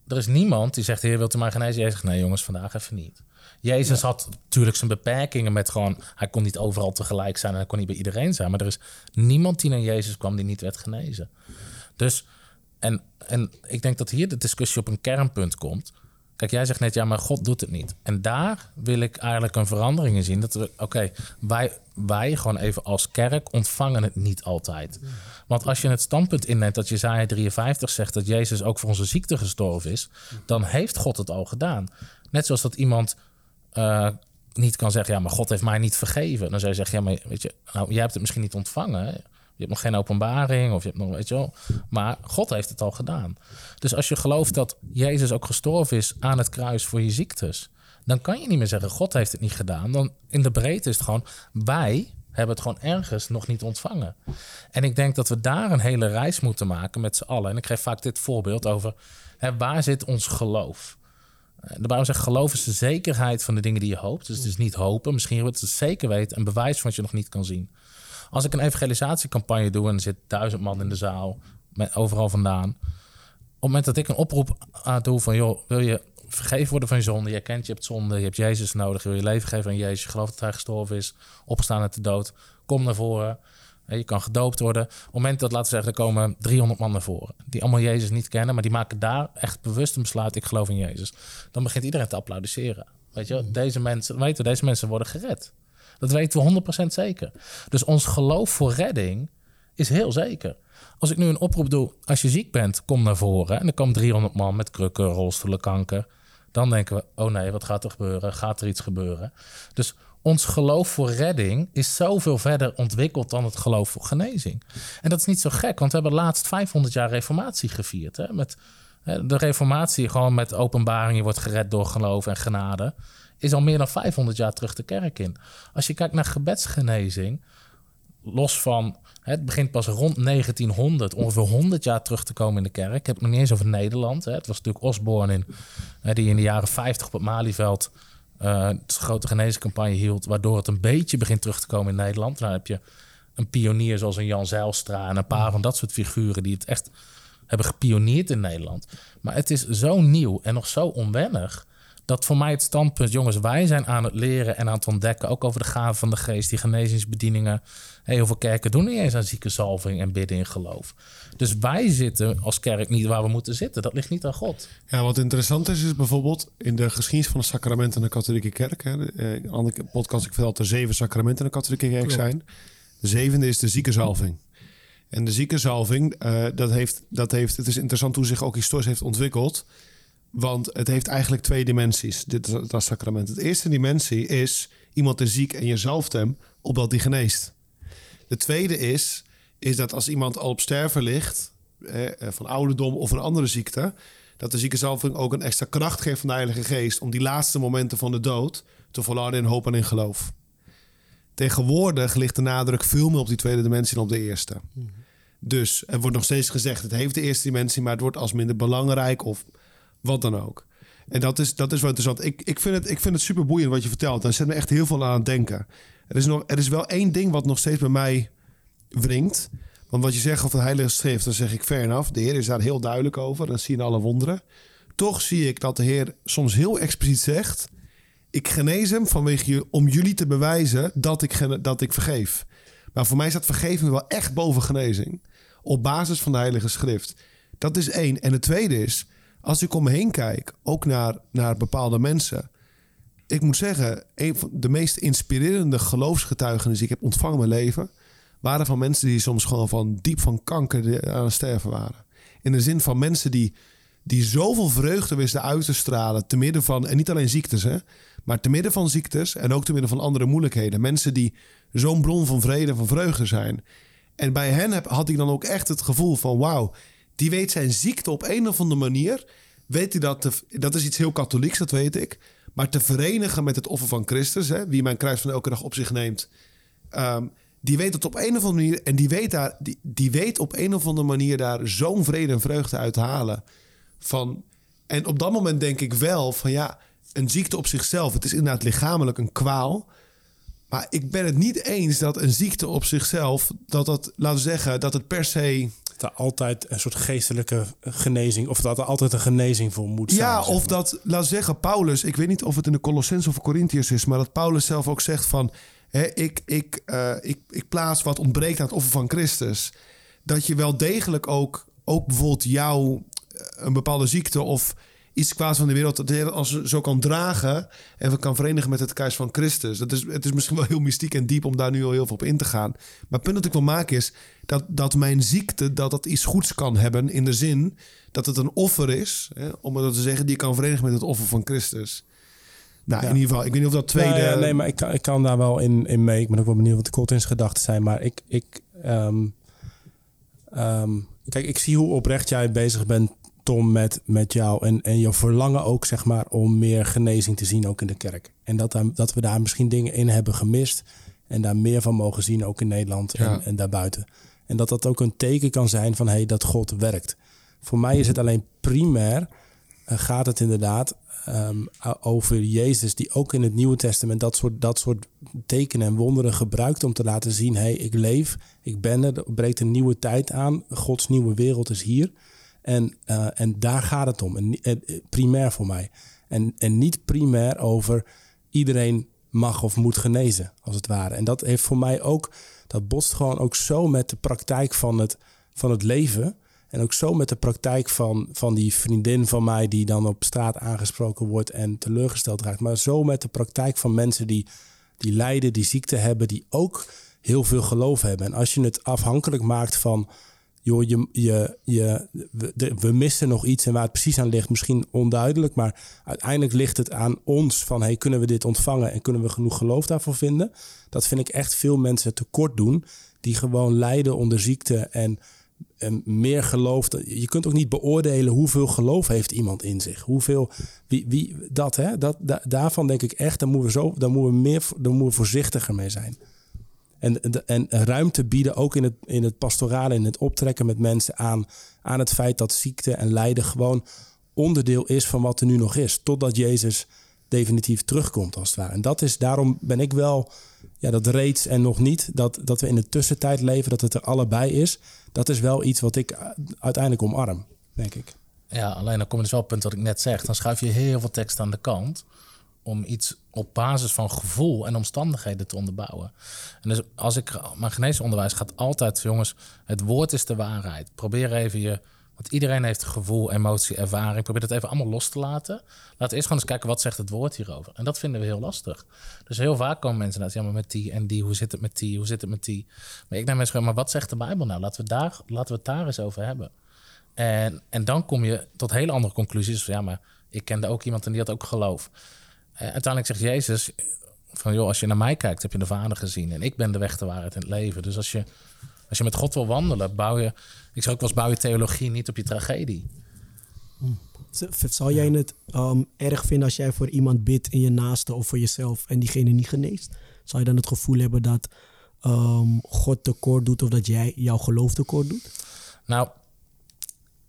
er is niemand die zegt, heer, wilt u mij genezen? Jezus zegt, nee jongens, vandaag even niet. Jezus had natuurlijk zijn beperkingen met gewoon... hij kon niet overal tegelijk zijn en hij kon niet bij iedereen zijn. Maar er is niemand die naar Jezus kwam die niet werd genezen. Dus, en, en ik denk dat hier de discussie op een kernpunt komt... Kijk, jij zegt net, ja, maar God doet het niet. En daar wil ik eigenlijk een verandering in zien. Dat we, oké, wij, wij gewoon even als kerk ontvangen het niet altijd. Want als je het standpunt inneemt dat Jezaja 53 zegt dat Jezus ook voor onze ziekte gestorven is, dan heeft God het al gedaan. Net zoals dat iemand uh, niet kan zeggen, ja, maar God heeft mij niet vergeven. Dan zou je zeggen, ja, maar weet je, nou, jij hebt het misschien niet ontvangen. Je hebt nog geen openbaring of je hebt nog, weet je wel. Maar God heeft het al gedaan. Dus als je gelooft dat Jezus ook gestorven is aan het kruis voor je ziektes, dan kan je niet meer zeggen: God heeft het niet gedaan. Dan in de breedte is het gewoon: wij hebben het gewoon ergens nog niet ontvangen. En ik denk dat we daar een hele reis moeten maken met z'n allen. En ik geef vaak dit voorbeeld over: hè, waar zit ons geloof? De Bijbel zegt: geloof is de zekerheid van de dingen die je hoopt. Dus het is niet hopen. Misschien wordt het zeker weten, een bewijs van wat je nog niet kan zien. Als ik een evangelisatiecampagne doe en er zit duizend man in de zaal, met overal vandaan. Op het moment dat ik een oproep aan doe van, joh, wil je vergeven worden van je zonde? Je kent, je hebt zonde, je hebt Jezus nodig, je wil je leven geven aan Jezus, je gelooft dat hij gestorven is, opgestaan uit de dood. Kom naar voren. Je kan gedoopt worden. Op het moment dat, laten we zeggen, er komen 300 man naar voren. Die allemaal Jezus niet kennen, maar die maken daar echt bewust een besluit. Ik geloof in Jezus. Dan begint iedereen te applaudisseren. Weet je, deze mensen, weten, deze mensen worden gered. Dat weten we 100% zeker. Dus ons geloof voor redding is heel zeker. Als ik nu een oproep doe, als je ziek bent, kom naar voren. En er komen 300 man met krukken, rolstoelen, kanker. Dan denken we, oh nee, wat gaat er gebeuren? Gaat er iets gebeuren? Dus ons geloof voor redding is zoveel verder ontwikkeld dan het geloof voor genezing. En dat is niet zo gek, want we hebben laatst 500 jaar reformatie gevierd. Hè? Met de reformatie, gewoon met openbaring, je wordt gered door geloof en genade is al meer dan 500 jaar terug de kerk in. Als je kijkt naar gebedsgenezing, los van het begint pas rond 1900, ongeveer 100 jaar terug te komen in de kerk. Ik heb het nog niet eens over Nederland. Het was natuurlijk Osborne in, die in de jaren 50 op het Malieveld uh, een grote geneescampagne hield, waardoor het een beetje begint terug te komen in Nederland. Dan heb je een pionier zoals een Jan Zijlstra en een paar van dat soort figuren die het echt hebben gepioneerd in Nederland. Maar het is zo nieuw en nog zo onwennig dat voor mij het standpunt, jongens, wij zijn aan het leren en aan het ontdekken, ook over de gaven van de geest, die genezingsbedieningen. Heel veel kerken doen niet eens aan ziekenzalving en bidden in geloof. Dus wij zitten als kerk niet waar we moeten zitten. Dat ligt niet aan God. Ja, wat interessant is, is bijvoorbeeld in de geschiedenis van de sacramenten in de katholieke kerk. Hè, eh, in een andere podcast, ik vertel dat er zeven sacramenten in de katholieke kerk zijn. De zevende is de ziekenzalving. En de ziekenzalving, uh, dat, heeft, dat heeft, het is interessant hoe zich ook historisch heeft ontwikkeld. Want het heeft eigenlijk twee dimensies, dit dat sacrament. De eerste dimensie is iemand is ziek en je zalft hem opdat hij geneest. De tweede is, is dat als iemand al op sterven ligt, eh, van ouderdom of een andere ziekte, dat de ziekenzalving ook een extra kracht geeft van de Heilige Geest om die laatste momenten van de dood te volharden in hoop en in geloof. Tegenwoordig ligt de nadruk veel meer op die tweede dimensie dan op de eerste. Mhm. Dus er wordt nog steeds gezegd, het heeft de eerste dimensie, maar het wordt als minder belangrijk of wat dan ook. En dat is, dat is wel interessant. Ik, ik, vind het, ik vind het super boeiend wat je vertelt. Daar zet me echt heel veel aan het denken. Er is, nog, er is wel één ding wat nog steeds bij mij wringt. Want wat je zegt over de Heilige Schrift, dan zeg ik fair enough. De Heer is daar heel duidelijk over. Dan zie je alle wonderen. toch zie ik dat de Heer soms heel expliciet zegt: Ik genees hem vanwege je, om jullie te bewijzen dat ik, dat ik vergeef. Maar voor mij staat vergeving wel echt boven genezing. Op basis van de Heilige Schrift. Dat is één. En het tweede is, als ik om me heen kijk, ook naar, naar bepaalde mensen. Ik moet zeggen, een van de meest inspirerende geloofsgetuigenissen die ik heb ontvangen in mijn leven. waren van mensen die soms gewoon van diep van kanker aan het sterven waren. In de zin van mensen die, die zoveel vreugde wisten uit te stralen. te midden van, en niet alleen ziektes, hè, maar te midden van ziektes en ook te midden van andere moeilijkheden. Mensen die zo'n bron van vrede en van vreugde zijn. En bij hen heb, had ik dan ook echt het gevoel van: wauw, die weet zijn ziekte op een of andere manier. Weet hij dat, dat is iets heel katholieks, dat weet ik. Maar te verenigen met het offer van Christus, hè, wie mijn kruis van elke dag op zich neemt. ehm, die weet het op een of andere manier. En die weet, daar, die, die weet op een of andere manier daar zo'n vrede en vreugde uit te halen. Van, en op dat moment denk ik wel van ja, een ziekte op zichzelf. Het is inderdaad lichamelijk een kwaal. Maar ik ben het niet eens dat een ziekte op zichzelf, dat dat, laten we zeggen, dat het per se. Dat er altijd een soort geestelijke genezing... of dat er altijd een genezing voor moet zijn. Ja, zeg of maar. dat, we zeggen, Paulus, ik weet niet of het in de Colossens of Corinthiërs is, maar dat Paulus zelf ook zegt van, hè, ik, ik, eh, ik, ik plaats wat ontbreekt aan het offer van Christus. Dat je wel degelijk ook, ook bijvoorbeeld jou eh, een bepaalde ziekte of iets kwaads van de wereld, dat als zo kan dragen en we kan verenigen met het kruis van Christus. Dat is, het is misschien wel heel mystiek en diep om daar nu al heel veel op in te gaan. Maar het punt dat ik wil maken is dat, dat mijn ziekte, dat dat iets goeds kan hebben in de zin dat het een offer is, hè, om het te zeggen, die kan verenigen met het offer van Christus. Nou, Ja. in ieder geval, ik weet niet of dat tweede... Nee, ja, nee, maar ik kan, ik kan daar wel in, in mee. Ik ben ook wel benieuwd wat de Cottins gedachten zijn. Maar ik... ik ehm, ehm, kijk, ik zie hoe oprecht jij bezig bent, Tom, met, met jou. En, en je verlangen ook, zeg maar, om meer genezing te zien ook in de kerk. En dat, daar, dat we daar misschien dingen in hebben gemist. En daar meer van mogen zien, ook in Nederland Ja. en, en daarbuiten. En dat dat ook een teken kan zijn van, hey, dat God werkt. Voor mij is het alleen primair eh, gaat het inderdaad ehm, over Jezus, die ook in het Nieuwe Testament dat soort, dat soort tekenen en wonderen gebruikt om te laten zien: hé, hey, ik leef, ik ben er, er breekt een nieuwe tijd aan, Gods nieuwe wereld is hier. En, eh, en daar gaat het om, en, en, eh, primair voor mij. En, en niet primair over iedereen mag of moet genezen, als het ware. En dat heeft voor mij ook, dat botst gewoon ook zo met de praktijk van het, van het leven. En ook zo met de praktijk van, van die vriendin van mij die dan op straat aangesproken wordt en teleurgesteld raakt. Maar zo met de praktijk van mensen die, die lijden, die ziekte hebben, die ook heel veel geloof hebben. En als je het afhankelijk maakt van, joh, je, je, je, we, missen nog iets en waar het precies aan ligt, misschien onduidelijk. Maar uiteindelijk ligt het aan ons van, hey, kunnen we dit ontvangen en kunnen we genoeg geloof daarvoor vinden? Dat vind ik echt veel mensen tekort doen, die gewoon lijden onder ziekte en meer geloof. Je kunt ook niet beoordelen hoeveel geloof heeft iemand in zich. Hoeveel, wie, wie dat, hè? Dat, da- daarvan denk ik echt, daar moeten we, zo, moeten we, meer, daar moeten we voorzichtiger mee zijn. En, en, ruimte bieden ook in het, in het pastorale, in het optrekken met mensen aan, aan het feit dat ziekte en lijden gewoon onderdeel is van wat er nu nog is. Totdat Jezus definitief terugkomt, als het ware. En dat is, daarom ben ik wel, ja, dat reeds en nog niet, dat, dat we in de tussentijd leven, dat het er allebei is. Dat is wel iets wat ik uiteindelijk omarm, denk ik. Ja, alleen dan kom je dus wel op het punt wat ik net zeg. Dan schuif je heel veel tekst aan de kant om iets op basis van gevoel en omstandigheden te onderbouwen. En dus als ik mijn geneesonderwijs gaat altijd, jongens, het woord is de waarheid. Probeer even je, want iedereen heeft gevoel, emotie, ervaring. Probeer dat even allemaal los te laten. Laten we eerst gewoon eens kijken wat zegt het woord hierover. En dat vinden we heel lastig. Dus heel vaak komen mensen naar, ja, maar met die en die, hoe zit het met die, hoe zit het met die? Maar ik neem mensen gewoon, maar wat zegt de Bijbel nou? Laten we, daar, laten we het daar eens over hebben. En, en dan kom je tot hele andere conclusies. Ja, maar ik kende ook iemand en die had ook geloof. Eh, uiteindelijk zegt Jezus van, joh, als je naar mij kijkt, heb je de Vader gezien. En ik ben de weg, de waarheid en het leven. Dus als je, als je met God wil wandelen, bouw je... Ik zou ook wel eens bouw je theologie niet op je tragedie. Z- Zou jij het ehm, erg vinden als jij voor iemand bidt in je naaste of voor jezelf en diegene niet geneest? Zou je dan het gevoel hebben dat ehm, God tekort doet of dat jij jouw geloof tekort doet? Nou,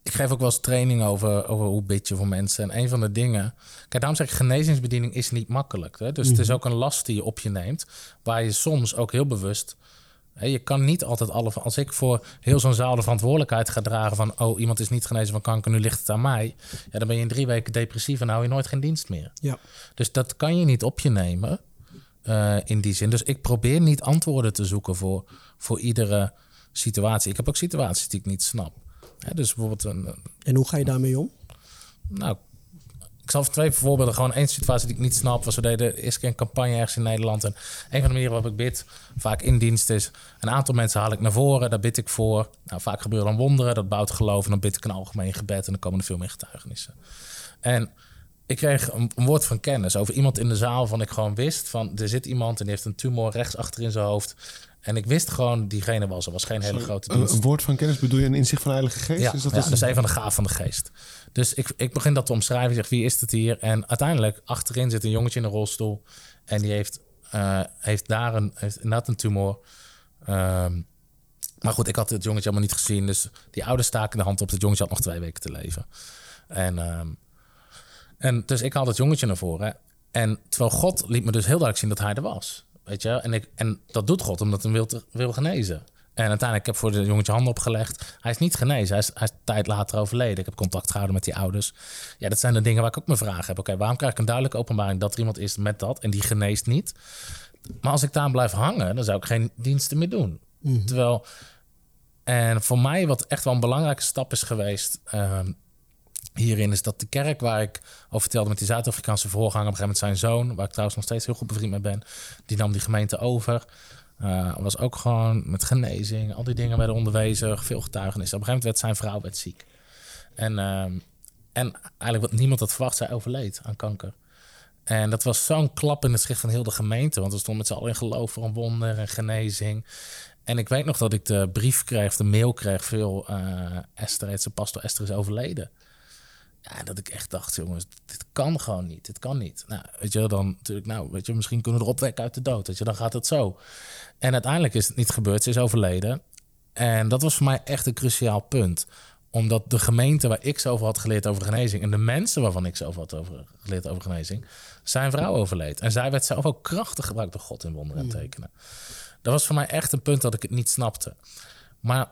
ik geef ook wel eens training over, over hoe bid je voor mensen. En een van de dingen... Kijk, daarom zeg ik, genezingsbediening is niet makkelijk. Hè? Dus het is ook een last die je op je neemt... waar je soms ook heel bewust Hè, Je kan niet altijd alle... Als ik voor heel zo'n zaal de verantwoordelijkheid ga dragen van... oh, iemand is niet genezen van kanker, nu ligt het aan mij. Ja, dan ben je in drie weken depressief en hou je nooit geen dienst meer. Ja. Dus dat kan je niet op je nemen eh, in die zin. Dus ik probeer niet antwoorden te zoeken voor, voor iedere situatie. Ik heb ook situaties die ik niet snap. Hè, dus bijvoorbeeld een, En hoe ga je daarmee om? nou, ik zal twee voorbeelden gewoon één situatie die ik niet snap. Was we deden eerst een campagne ergens in Nederland. En een van de manieren waarop ik bid, vaak in dienst is... een aantal mensen haal ik naar voren, daar bid ik voor. Nou, vaak gebeuren dan wonderen, dat bouwt geloof. En dan bid ik een algemeen gebed en dan komen er veel meer getuigenissen. En ik kreeg een, een woord van kennis over iemand in de zaal... van ik gewoon wist van, er zit iemand en die heeft een tumor rechts achter in zijn hoofd... En ik wist gewoon, diegene was er. was geen hele grote Een, dienst. een woord van kennis bedoel je een inzicht van de Heilige Geest? Ja, is dat ja, dus- dat is een van de gaven van de geest. Dus ik, ik begin dat te omschrijven. Ik zeg, wie is het hier? En uiteindelijk, achterin zit een jongetje in een rolstoel. En die heeft, eh, heeft daar een, heeft inderdaad een tumor. Ehm, maar goed, ik had het jongetje allemaal niet gezien. Dus die ouders staken de hand op. Het jongetje had nog twee weken te leven. En, ehm, en dus ik haalde het jongetje naar voren. En terwijl God liet me dus heel duidelijk zien dat hij er was. Weet je? En, ik, en dat doet God omdat hij wil, te- wil genezen. En uiteindelijk heb ik voor de jongetje handen opgelegd. Hij is niet genezen. Hij is, hij is een tijd later overleden. Ik heb contact gehouden met die ouders. Ja, dat zijn de dingen waar ik ook mijn vragen heb. Oké, waarom krijg ik een duidelijke openbaring dat er iemand is met dat en die geneest niet? Maar als ik daar blijf hangen, dan zou ik geen diensten meer doen. Terwijl, en voor mij wat echt wel een belangrijke stap is geweest ehm, hierin, is dat de kerk waar ik over vertelde met die Zuid-Afrikaanse voorganger, op een gegeven moment zijn zoon, waar ik trouwens nog steeds heel goed bevriend mee ben, die nam die gemeente over. Eh, was ook gewoon met genezing, al die dingen werden onderwezen, veel getuigenissen. Op een gegeven moment werd zijn vrouw werd ziek. En, ehm, en eigenlijk wat niemand had verwacht, zij overleed aan kanker. En dat was zo'n klap in het schrift van heel de gemeente. Want we stonden met z'n allen in geloof voor een wonder en genezing. En ik weet nog dat ik de brief kreeg, de mail kreeg, veel uh, Esther, heet ze, pastor Esther is overleden. Ja, dat ik echt dacht, jongens, dit kan gewoon niet. Dit kan niet. Nou, weet je, dan natuurlijk, nou, weet je, misschien kunnen we erop opwekken uit de dood. Weet je, dan gaat het zo. En uiteindelijk is het niet gebeurd. Ze is overleden. En dat was voor mij echt een cruciaal punt. Omdat de gemeente waar ik zoveel had geleerd over genezing... en de mensen waarvan ik zoveel had over, geleerd over genezing... zijn vrouw overleed. En zij werd zelf ook krachtig gebruikt door God in wonderen en tekenen. Dat was voor mij echt een punt dat ik het niet snapte. Maar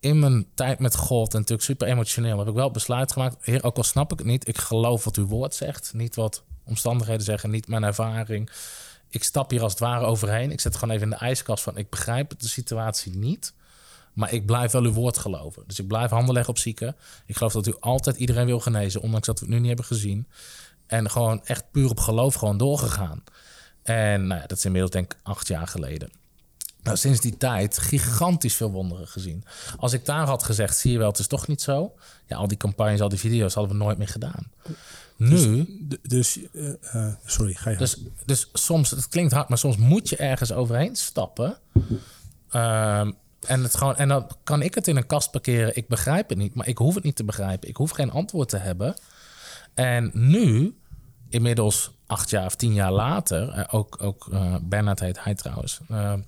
in mijn tijd met God, en natuurlijk super emotioneel, heb ik wel besluit gemaakt. Heer, ook al snap ik het niet, ik geloof wat uw woord zegt. Niet wat omstandigheden zeggen, niet mijn ervaring. Ik stap hier als het ware overheen. Ik zet gewoon even in de ijskast van, ik begrijp de situatie niet. Maar ik blijf wel uw woord geloven. Dus ik blijf handen leggen op zieken. Ik geloof dat u altijd iedereen wil genezen, ondanks dat we het nu niet hebben gezien. En gewoon echt puur op geloof gewoon doorgegaan. En nou dat is inmiddels denk ik acht jaar geleden. Nou, sinds die tijd gigantisch veel wonderen gezien. Als ik daar had gezegd, zie je wel, het is toch niet zo. Ja, al die campagnes, al die video's hadden we nooit meer gedaan. Nu, D- Dus, eh, eh, sorry, ga je dus, dus soms, het klinkt hard, maar soms moet je ergens overheen stappen. Ehm, en, het gewoon, en dan kan ik het in een kast parkeren. Ik begrijp het niet, maar ik hoef het niet te begrijpen. Ik hoef geen antwoord te hebben. En nu, inmiddels acht jaar of tien jaar later, eh, ook, ook eh, Bernard heet hij trouwens. ehm,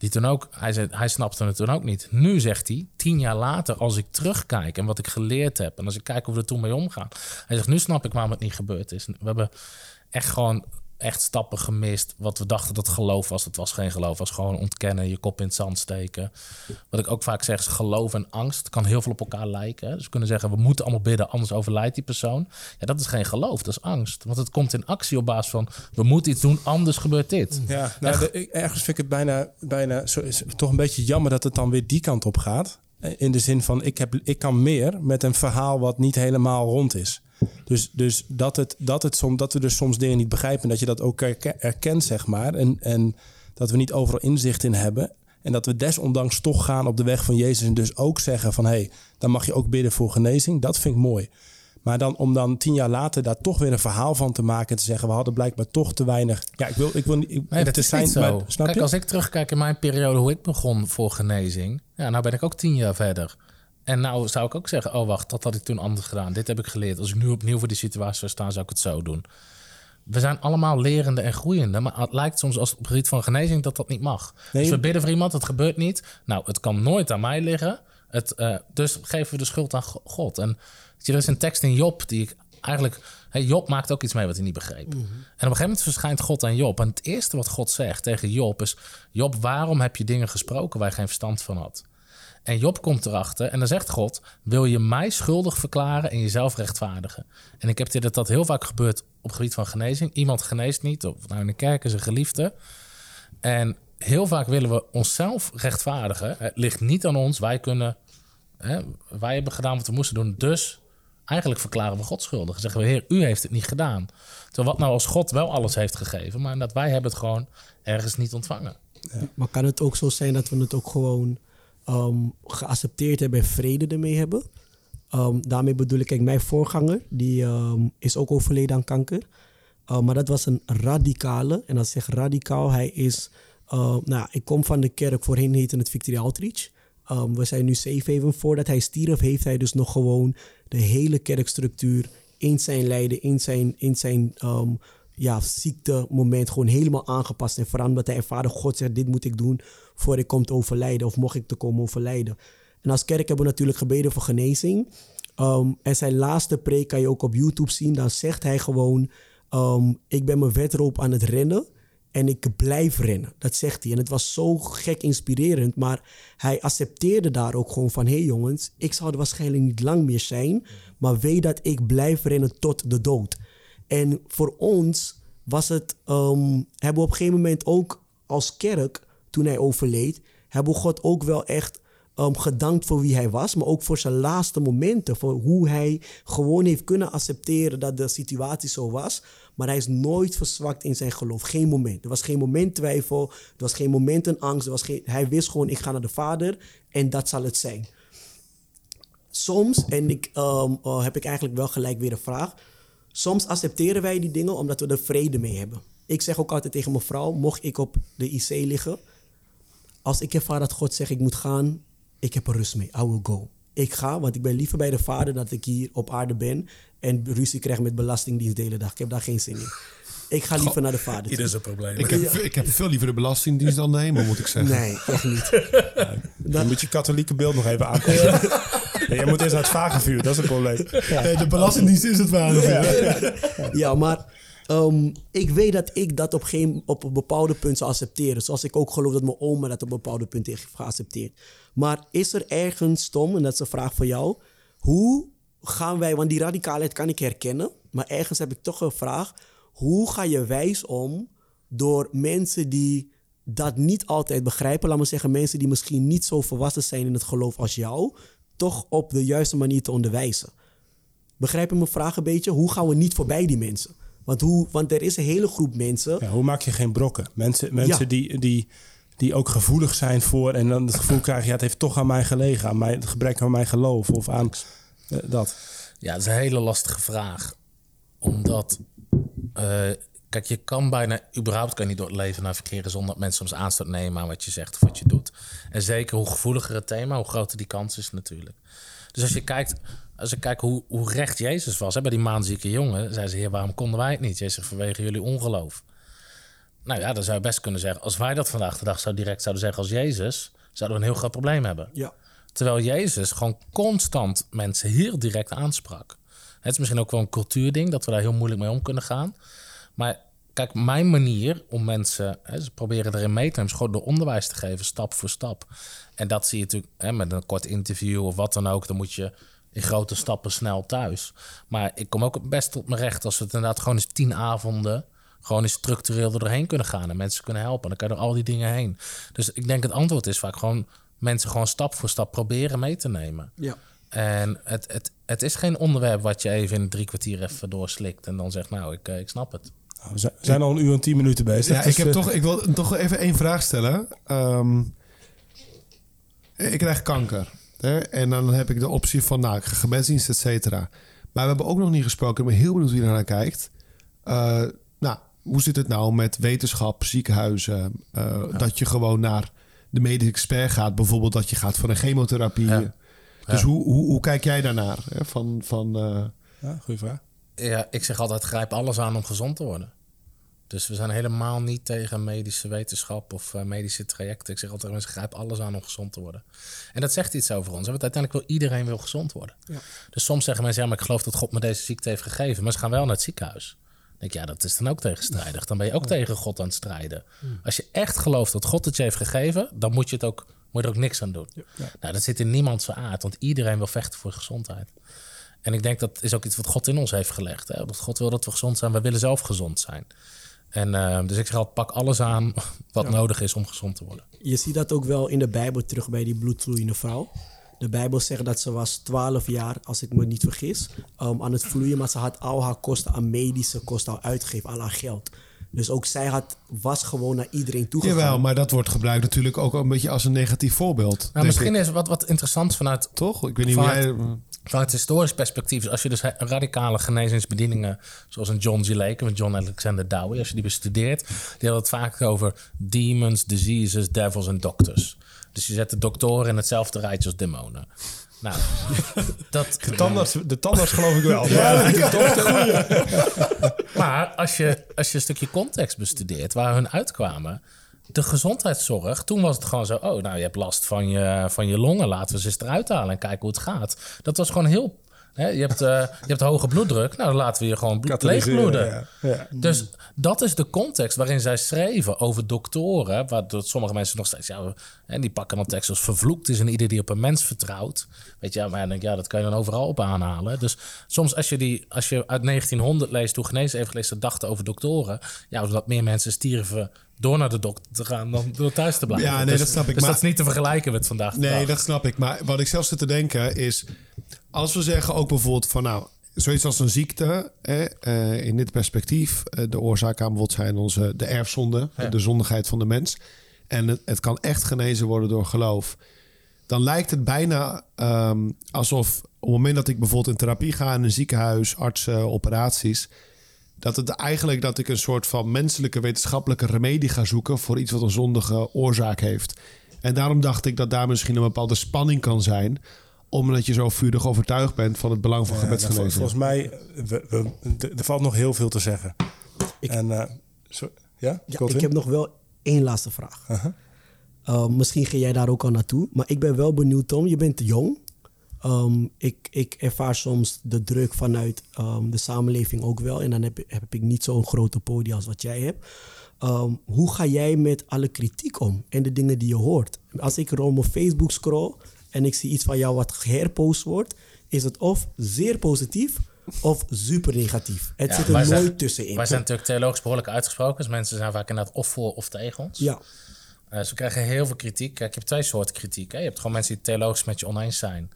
die toen ook, hij, zei, hij snapte het toen ook niet. Nu zegt hij, tien jaar later, als ik terugkijk en wat ik geleerd heb, en als ik kijk hoe we er toen mee omgaan. Hij zegt, nu snap ik waarom het niet gebeurd is. We hebben echt gewoon echt stappen gemist. Wat we dachten dat geloof was, dat was geen geloof. Was gewoon ontkennen, je kop in het zand steken. Wat ik ook vaak zeg is geloof en angst kan heel veel op elkaar lijken. Dus we kunnen zeggen, we moeten allemaal bidden, anders overlijdt die persoon. Ja, dat is geen geloof, dat is angst. Want het komt in actie op basis van, we moeten iets doen, anders gebeurt dit. Ja, nou, de- ergens vind ik het bijna, bijna zo, is het toch een beetje jammer dat het dan weer die kant op gaat. In de zin van, ik, heb, ik kan meer met een verhaal wat niet helemaal rond is. Dus, dus dat, het, dat, het som, dat we dus soms dingen niet begrijpen, dat je dat ook erke- erkent, zeg maar. En, en dat we niet overal inzicht in hebben. En dat we desondanks toch gaan op de weg van Jezus en dus ook zeggen van... hé, hey, dan mag je ook bidden voor genezing. Dat vind ik mooi. Maar dan, om dan tien jaar later daar toch weer een verhaal van te maken... en te zeggen, we hadden blijkbaar toch te weinig... Ja, ik wil, ik wil niet... ik- Nee, dat te is zijn, niet zo. maar- snap Kijk, je? als ik terugkijk in mijn periode hoe ik begon voor genezing, ja, nou ben ik ook tien jaar verder. En nou zou ik ook zeggen, oh wacht, dat had ik toen anders gedaan. Dit heb ik geleerd. Als ik nu opnieuw voor die situatie zou staan, zou ik het zo doen. We zijn allemaal lerende en groeiende, maar het lijkt soms als op het gebied van genezing dat dat niet mag. Nee. Dus we bidden voor iemand, het gebeurt niet. Nou, het kan nooit aan mij liggen. Het, eh, dus geven we de schuld aan Go- God. En je, er is een tekst in Job die ik eigenlijk... Hey, Job maakt ook iets mee wat hij niet begreep. En op een gegeven moment verschijnt God aan Job. En het eerste wat God zegt tegen Job is... Job, waarom heb je dingen gesproken waar je geen verstand van had? En Job komt erachter en dan zegt God... wil je mij schuldig verklaren en jezelf rechtvaardigen? En ik heb dit dat dat heel vaak gebeurt op het gebied van genezing. Iemand geneest niet, of nou in de kerk is een geliefde. En heel vaak willen we onszelf rechtvaardigen. Het ligt niet aan ons. Wij kunnen... Hè, wij hebben gedaan wat we moesten doen. Dus eigenlijk verklaren we God schuldig. Zeggen we, heer, u heeft het niet gedaan. Terwijl wat nou als God wel alles heeft gegeven... maar dat wij hebben het gewoon ergens niet ontvangen. Maar kan het ook zo zijn dat we het ook gewoon ehm, geaccepteerd hebben en vrede ermee hebben? Ehm, daarmee bedoel ik, kijk, mijn voorganger, die ehm, is ook overleden aan kanker. Maar dat was een radicale. En als ik zeg radicaal, hij is... Nou, ik kom van de kerk, voorheen heette het Victory Outreach. We zijn nu safe haven. Voordat hij stierf, heeft hij dus nog gewoon de hele kerkstructuur in zijn lijden, in zijn, in zijn um, ja, ziektemoment gewoon helemaal aangepast en veranderd. Hij ervaarde, God zegt, dit moet ik doen voor ik kom te overlijden of mocht ik te komen overlijden. En als kerk hebben we natuurlijk gebeden voor genezing. Um, en zijn laatste preek kan je ook op YouTube zien. Dan zegt hij gewoon, um, ik ben mijn wedloop aan het rennen en ik blijf rennen. Dat zegt hij. En het was zo gek inspirerend. Maar hij accepteerde daar ook gewoon van... hé hey jongens, ik zal er waarschijnlijk niet lang meer zijn... maar weet dat ik blijf rennen tot de dood. En voor ons was het... Um, hebben we op een gegeven moment ook als kerk... toen hij overleed... hebben we God ook wel echt... Um, gedankt voor wie hij was, maar ook voor zijn laatste momenten. Voor hoe hij gewoon heeft kunnen accepteren dat de situatie zo was. Maar hij is nooit verzwakt in zijn geloof. Geen moment. Er was geen moment twijfel. Er was geen moment een angst. Er was geen, hij wist gewoon, ik ga naar de Vader en dat zal het zijn. Soms, en ik, um, uh, heb ik eigenlijk wel gelijk weer een vraag. Soms accepteren wij die dingen omdat we er vrede mee hebben. Ik zeg ook altijd tegen mijn vrouw, mocht ik op de IC liggen... Als ik ervaar dat God zegt, ik moet gaan, ik heb er rust mee. I will go. Ik ga, want ik ben liever bij de Vader dat ik hier op aarde ben en ruzie krijg met belastingdienst de hele dag. Ik heb daar geen zin in. Ik ga liever naar de vader. Ieder zijn probleem. Ik heb, ik heb veel liever de belastingdienst dan de hemel, moet ik zeggen. Nee, echt niet. Ja, dan moet je katholieke beeld nog even aanpassen. ja, je moet eerst naar het vagevuur, dat is een probleem. Ja. Nee, de belastingdienst is het vagevuur. Ja, ja maar um, ik weet dat ik dat op, geen, op een bepaalde punt zou accepteren. Zoals ik ook geloof dat mijn oma dat op een bepaalde punt heeft geaccepteerd. Maar is er ergens, Tom, en dat is een vraag voor jou... hoe gaan wij, want die radicaalheid kan ik herkennen, maar ergens heb ik toch een vraag. Hoe ga je wijs om door mensen die dat niet altijd begrijpen, laat me zeggen, mensen die misschien niet zo volwassen zijn in het geloof als jou, toch op de juiste manier te onderwijzen? Begrijp je mijn vraag een beetje? Hoe gaan we niet voorbij die mensen? Want, hoe, want er is een hele groep mensen. Ja, hoe maak je geen brokken? Mensen, mensen ja. die, die, die ook gevoelig zijn voor en dan het gevoel krijgen, ja, het heeft toch aan mij gelegen, aan mij, het gebrek aan mijn geloof of aan uh, dat. Ja, dat is een hele lastige vraag. Omdat, uh, kijk, je kan bijna, überhaupt kan je niet door het leven navigeren zonder dat mensen soms aanstoot nemen aan wat je zegt of wat je doet. En zeker hoe gevoeliger het thema, hoe groter die kans is natuurlijk. Dus als je kijkt, als ik kijk hoe, hoe recht Jezus was, hè, bij die maanzieke jongen, zei ze, heer, waarom konden wij het niet? Jezus zegt, vanwege jullie ongeloof. Nou ja, dan zou je best kunnen zeggen, als wij dat vandaag de dag zou direct zouden zeggen als Jezus, zouden we een heel groot probleem hebben. Ja. Terwijl Jezus gewoon constant mensen heel direct aansprak. Het is misschien ook wel een cultuurding dat we daar heel moeilijk mee om kunnen gaan. Maar kijk, mijn manier om mensen, hè, ze proberen erin mee te nemen, is gewoon door onderwijs te geven, stap voor stap. En dat zie je natuurlijk hè, met een kort interview of wat dan ook. Dan moet je in grote stappen snel thuis. Maar ik kom ook best tot mijn recht als we het inderdaad gewoon eens tien avonden gewoon eens structureel er doorheen kunnen gaan en mensen kunnen helpen. Dan kan je er al die dingen heen. Dus ik denk het antwoord is vaak gewoon mensen gewoon stap voor stap proberen mee te nemen. Ja. En het, het, het is geen onderwerp wat je even in drie kwartier even doorslikt en dan zegt, nou, ik, ik snap het. We zijn al een uur en tien minuten bezig. Ja, ik, heb toch, ik wil toch even één vraag stellen. Um, ik krijg kanker. Hè? En dan heb ik de optie van nou, gebedsdienst, et cetera. Maar we hebben ook nog niet gesproken. Ik ben heel benieuwd wie er naar kijkt. Uh, nou, hoe zit het nou met wetenschap, ziekenhuizen? Uh, ja. Dat je gewoon naar de medisch expert gaat. Bijvoorbeeld dat je gaat voor een chemotherapie. Ja. Dus ja. Hoe, hoe, hoe, kijk jij daarnaar? Hè? Van, van, uh... Ja, goede vraag. Ja, ik zeg altijd, grijp alles aan om gezond te worden. Dus we zijn helemaal niet tegen medische wetenschap of eh, medische trajecten. Ik zeg altijd, mensen grijpen alles aan om gezond te worden. En dat zegt iets over ons. Want uiteindelijk wil iedereen wil gezond worden. Dus soms zeggen mensen, ja, maar ik geloof dat God me deze ziekte heeft gegeven. Maar ze gaan wel naar het ziekenhuis. Dan denk ik, ja, dat is dan ook tegenstrijdig. Dan ben je ook tegen God aan het strijden. Als je echt gelooft dat God het je heeft gegeven, dan moet je, het ook, moet je er ook niks aan doen. Nou, dat zit in niemands aard, want iedereen wil vechten voor gezondheid. En ik denk dat is ook iets wat God in ons heeft gelegd. Hè? Dat God wil dat we gezond zijn. We willen zelf gezond zijn. En uh, dus ik zeg altijd, pak alles aan wat ja. nodig is om gezond te worden. Je ziet dat ook wel in de Bijbel terug bij die bloedvloeiende vrouw. De Bijbel zegt dat ze was 12 jaar, als ik me niet vergis, um, aan het vloeien. Maar ze had al haar kosten aan medische kosten al uitgegeven, al haar geld. Dus ook zij had, was gewoon naar iedereen toegegaan. Jawel, maar dat wordt gebruikt natuurlijk ook een beetje als een negatief voorbeeld. Nou, misschien ik. is wat, wat interessant vanuit... Toch? Ik weet niet vanuit, hoe jij... Vanuit historisch perspectief, als je dus radicale genezingsbedieningen, zoals een John G. Lake of John Alexander Dowie, als je die bestudeert, die hadden het vaak over demons, diseases, devils en doctors. Dus je zet de doktoren in hetzelfde rijtje als demonen. Nou, dat... De tandarts, de tandarts geloof ik wel. Ja, maar als je, als je een stukje context bestudeert waar hun uitkwamen, de gezondheidszorg, toen was het gewoon zo: oh, nou, je hebt last van je, van je longen, laten we ze eens eruit halen en kijken hoe het gaat. Dat was gewoon heel. Hè, je, hebt, uh, je hebt hoge bloeddruk, nou, dan laten we je gewoon bloed leegbloeden. Ja. Ja. Dus dat is de context waarin zij schreven over doktoren, waar sommige mensen nog steeds, ja, en die pakken dan tekst als vervloekt is en ieder die op een mens vertrouwt. Weet je, maar denk ja, dat kan je dan overal op aanhalen. Dus soms als je, die, als je uit 1900 leest, hoe gelezen, dachten over doktoren, ja, zodat meer mensen stierven door naar de dokter te gaan dan door thuis te blijven. Ja, nee, dus, dat snap ik. Dus maar, dat is niet te vergelijken met vandaag. Nee, dag. dat snap ik. Maar wat ik zelf zit te denken is, als we zeggen ook bijvoorbeeld van nou, zoiets als een ziekte, hè, uh, in dit perspectief, uh, de oorzaak aan bijvoorbeeld zijn onze, de erfzonde, ja. de zondigheid van de mens. En het, het, kan echt genezen worden door geloof. Dan lijkt het bijna um, alsof op het moment dat ik bijvoorbeeld in therapie ga in een ziekenhuis, artsen, operaties, dat het eigenlijk dat ik een soort van menselijke wetenschappelijke remedie ga zoeken voor iets wat een zondige oorzaak heeft. En daarom dacht ik dat daar misschien een bepaalde spanning kan zijn omdat je zo vurig overtuigd bent van het belang van ja, gebedsgenezing. volgens mij, we, we, er valt nog heel veel te zeggen. Ik, en, uh, so, ja, ja ik heb nog wel één laatste vraag. Uh -huh. uh, misschien ga jij daar ook al naartoe. Maar ik ben wel benieuwd, Tom. Je bent jong. Um, ik, ik ervaar soms de druk vanuit um, de samenleving ook wel. En dan heb, heb ik niet zo'n grote podium als wat jij hebt. Um, hoe ga jij met alle kritiek om en de dingen die je hoort? Als ik rond mijn Facebook scroll en ik zie iets van jou wat geherpost wordt, is het of zeer positief of super negatief. Het ja, zit er nooit zijn, tussenin. Wij zijn natuurlijk theologisch behoorlijk uitgesproken. Dus mensen zijn vaak inderdaad of voor of tegen ons. Ja. Uh, ze krijgen heel veel kritiek. Kijk, je hebt twee soorten kritiek. Hè. Je hebt gewoon mensen die theologisch met je oneens zijn.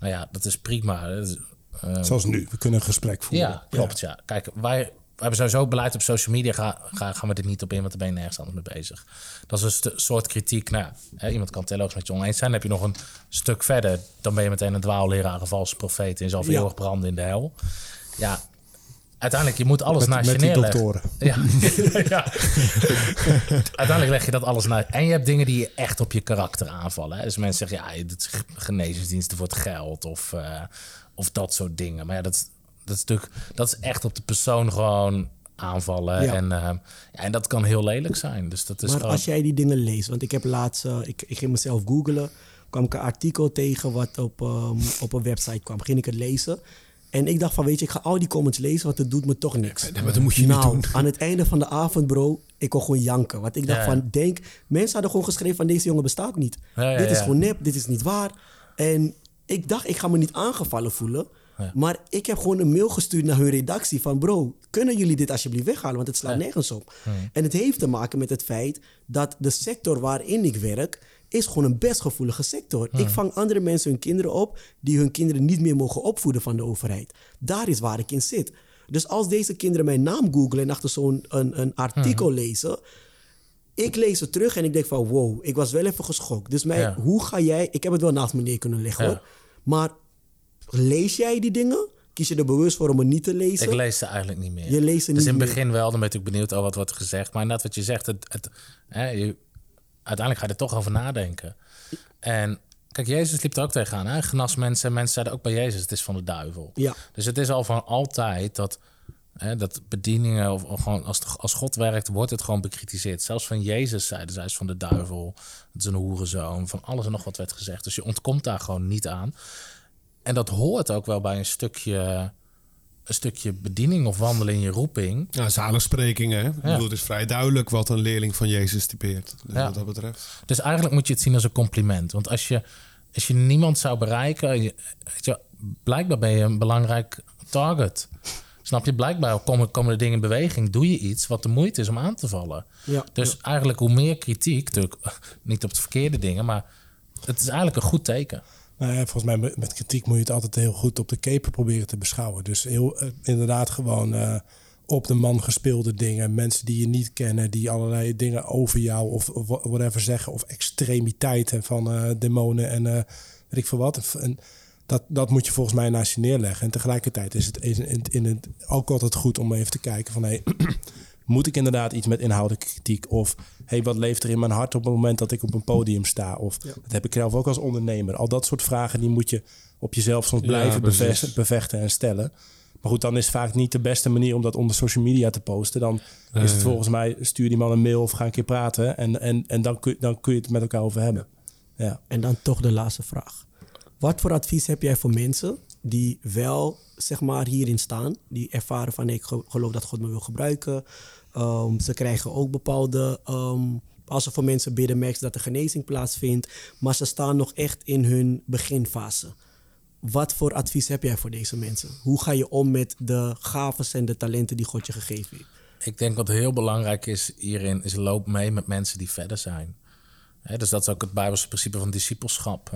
Nou ja, dat is prima. Dat is, uh, Zoals nu, we kunnen een gesprek voeren. Ja, klopt. Ja. ja. Kijk, wij, we hebben sowieso beleid op social media. Ga, ga, gaan we dit niet op in, want daar ben je nergens anders mee bezig. Dat is een soort kritiek. Nou, hè, iemand kan theologisch met je oneens zijn. Dan heb je nog een stuk verder. Dan ben je meteen een dwaalleraar, een valse profeet. En je zal veel ja. branden in de hel. Ja, uiteindelijk, je moet alles met, naast met je neerleggen. doktoren. Ja. ja. uiteindelijk leg je dat alles naar. En je hebt dingen die je echt op je karakter aanvallen. Hè? Dus mensen zeggen, ja, dit is genezingsdiensten voor het geld of, uh, of dat soort dingen. Maar ja, dat, dat is natuurlijk, dat is echt op de persoon gewoon aanvallen. Ja. En, uh, ja, en dat kan heel lelijk zijn. Dus dat is maar gewoon... als jij die dingen leest, want ik heb laatst, uh, ik, ik ging mezelf googlen, kwam ik een artikel tegen wat op, um, op een website kwam. Ging ik het lezen. En ik dacht van, weet je, ik ga al die comments lezen, want het doet me toch niks. Ja, maar dat moet je nou, niet doen. aan het einde van de avond, bro, ik kon gewoon janken. Want ik dacht ja, van, denk, mensen hadden gewoon geschreven van, deze jongen bestaat niet. dit is gewoon nep, dit is niet waar. En ik dacht, ik ga me niet aangevallen voelen. Ja. Maar ik heb gewoon een mail gestuurd naar hun redactie van... bro, kunnen jullie dit alsjeblieft weghalen? Want het slaat nergens op. En het heeft te maken met het feit dat de sector waarin ik werk... is gewoon een best gevoelige sector. Ik vang andere mensen hun kinderen op... die hun kinderen niet meer mogen opvoeden van de overheid. Daar is waar ik in zit. Dus als deze kinderen mijn naam googlen... en achter zo'n een, een artikel lezen... Ik lees het terug en ik denk van wow, ik was wel even geschokt. Dus mij, hoe ga jij... Ik heb het wel naast me neer kunnen leggen hoor. Maar Lees jij die dingen? Kies je er bewust voor om het niet te lezen? Ik lees ze eigenlijk niet meer. Je leest ze dus niet in het begin wel, dan ben ik benieuwd al wat wordt gezegd. Maar net wat je zegt, het, het, hè, je, uiteindelijk ga je er toch over nadenken. En kijk, Jezus liep er ook tegenaan. Hè? Genas mensen, mensen zeiden ook bij Jezus, het is van de duivel. Ja. Dus het is al van altijd dat Hè, dat bedieningen, of, of gewoon als, als God werkt, wordt het gewoon bekritiseerd. Zelfs van Jezus zeiden zij is van de duivel, het is een hoerenzoon, van alles en nog wat werd gezegd. Dus je ontkomt daar gewoon niet aan. En dat hoort ook wel bij een stukje, een stukje bediening of wandelen in je roeping. Ja, zaligsprekingen. Hè? Ik bedoel, het is vrij duidelijk wat een leerling van Jezus typeert. Dus Ja. Wat dat betreft. Dus eigenlijk moet je het zien als een compliment. Want als je, als je niemand zou bereiken, je, weet je, blijkbaar ben je een belangrijk target. Snap je? Blijkbaar komen, komen de dingen in beweging. Doe je iets wat de moeite is om aan te vallen. Ja, Dus eigenlijk hoe meer kritiek, natuurlijk niet op de verkeerde dingen, maar het is eigenlijk een goed teken. Nou ja, volgens mij met, kritiek moet je het altijd heel goed op de keper proberen te beschouwen. Dus heel, eh, inderdaad gewoon eh, op de man gespeelde dingen. Mensen die je niet kennen, die allerlei dingen over jou of, of wha- whatever zeggen. Of extremiteiten van eh, demonen en weet ik veel wat. Dat, dat moet je volgens mij naast je neerleggen. En tegelijkertijd is het in, in het ook altijd goed om even te kijken van... Hey, moet ik inderdaad iets met inhoudelijke kritiek? Of hey, wat leeft er in mijn hart op het moment dat ik op een podium sta? Of dat heb ik zelf ook als ondernemer. Al dat soort vragen die moet je op jezelf soms blijven bevechten, bevechten en stellen. Maar goed, dan is het vaak niet de beste manier om dat onder social media te posten. Dan is het volgens mij, stuur die man een mail of ga een keer praten. En, en, en dan, kun, dan kun je het met elkaar over hebben. Ja. En dan toch de laatste vraag. Wat voor advies heb jij voor mensen die wel zeg maar hierin staan, die ervaren van ik ge- geloof dat God me wil gebruiken. Ehm, ze krijgen ook bepaalde, ehm, als ze voor mensen bidden, merken dat er genezing plaatsvindt, maar ze staan nog echt in hun beginfase. Wat voor advies heb jij voor deze mensen? Hoe ga je om met de gaven en de talenten die God je gegeven heeft? Ik denk wat heel belangrijk is hierin, is loop mee met mensen die verder zijn. Dus dat is ook het Bijbelse principe van discipelschap.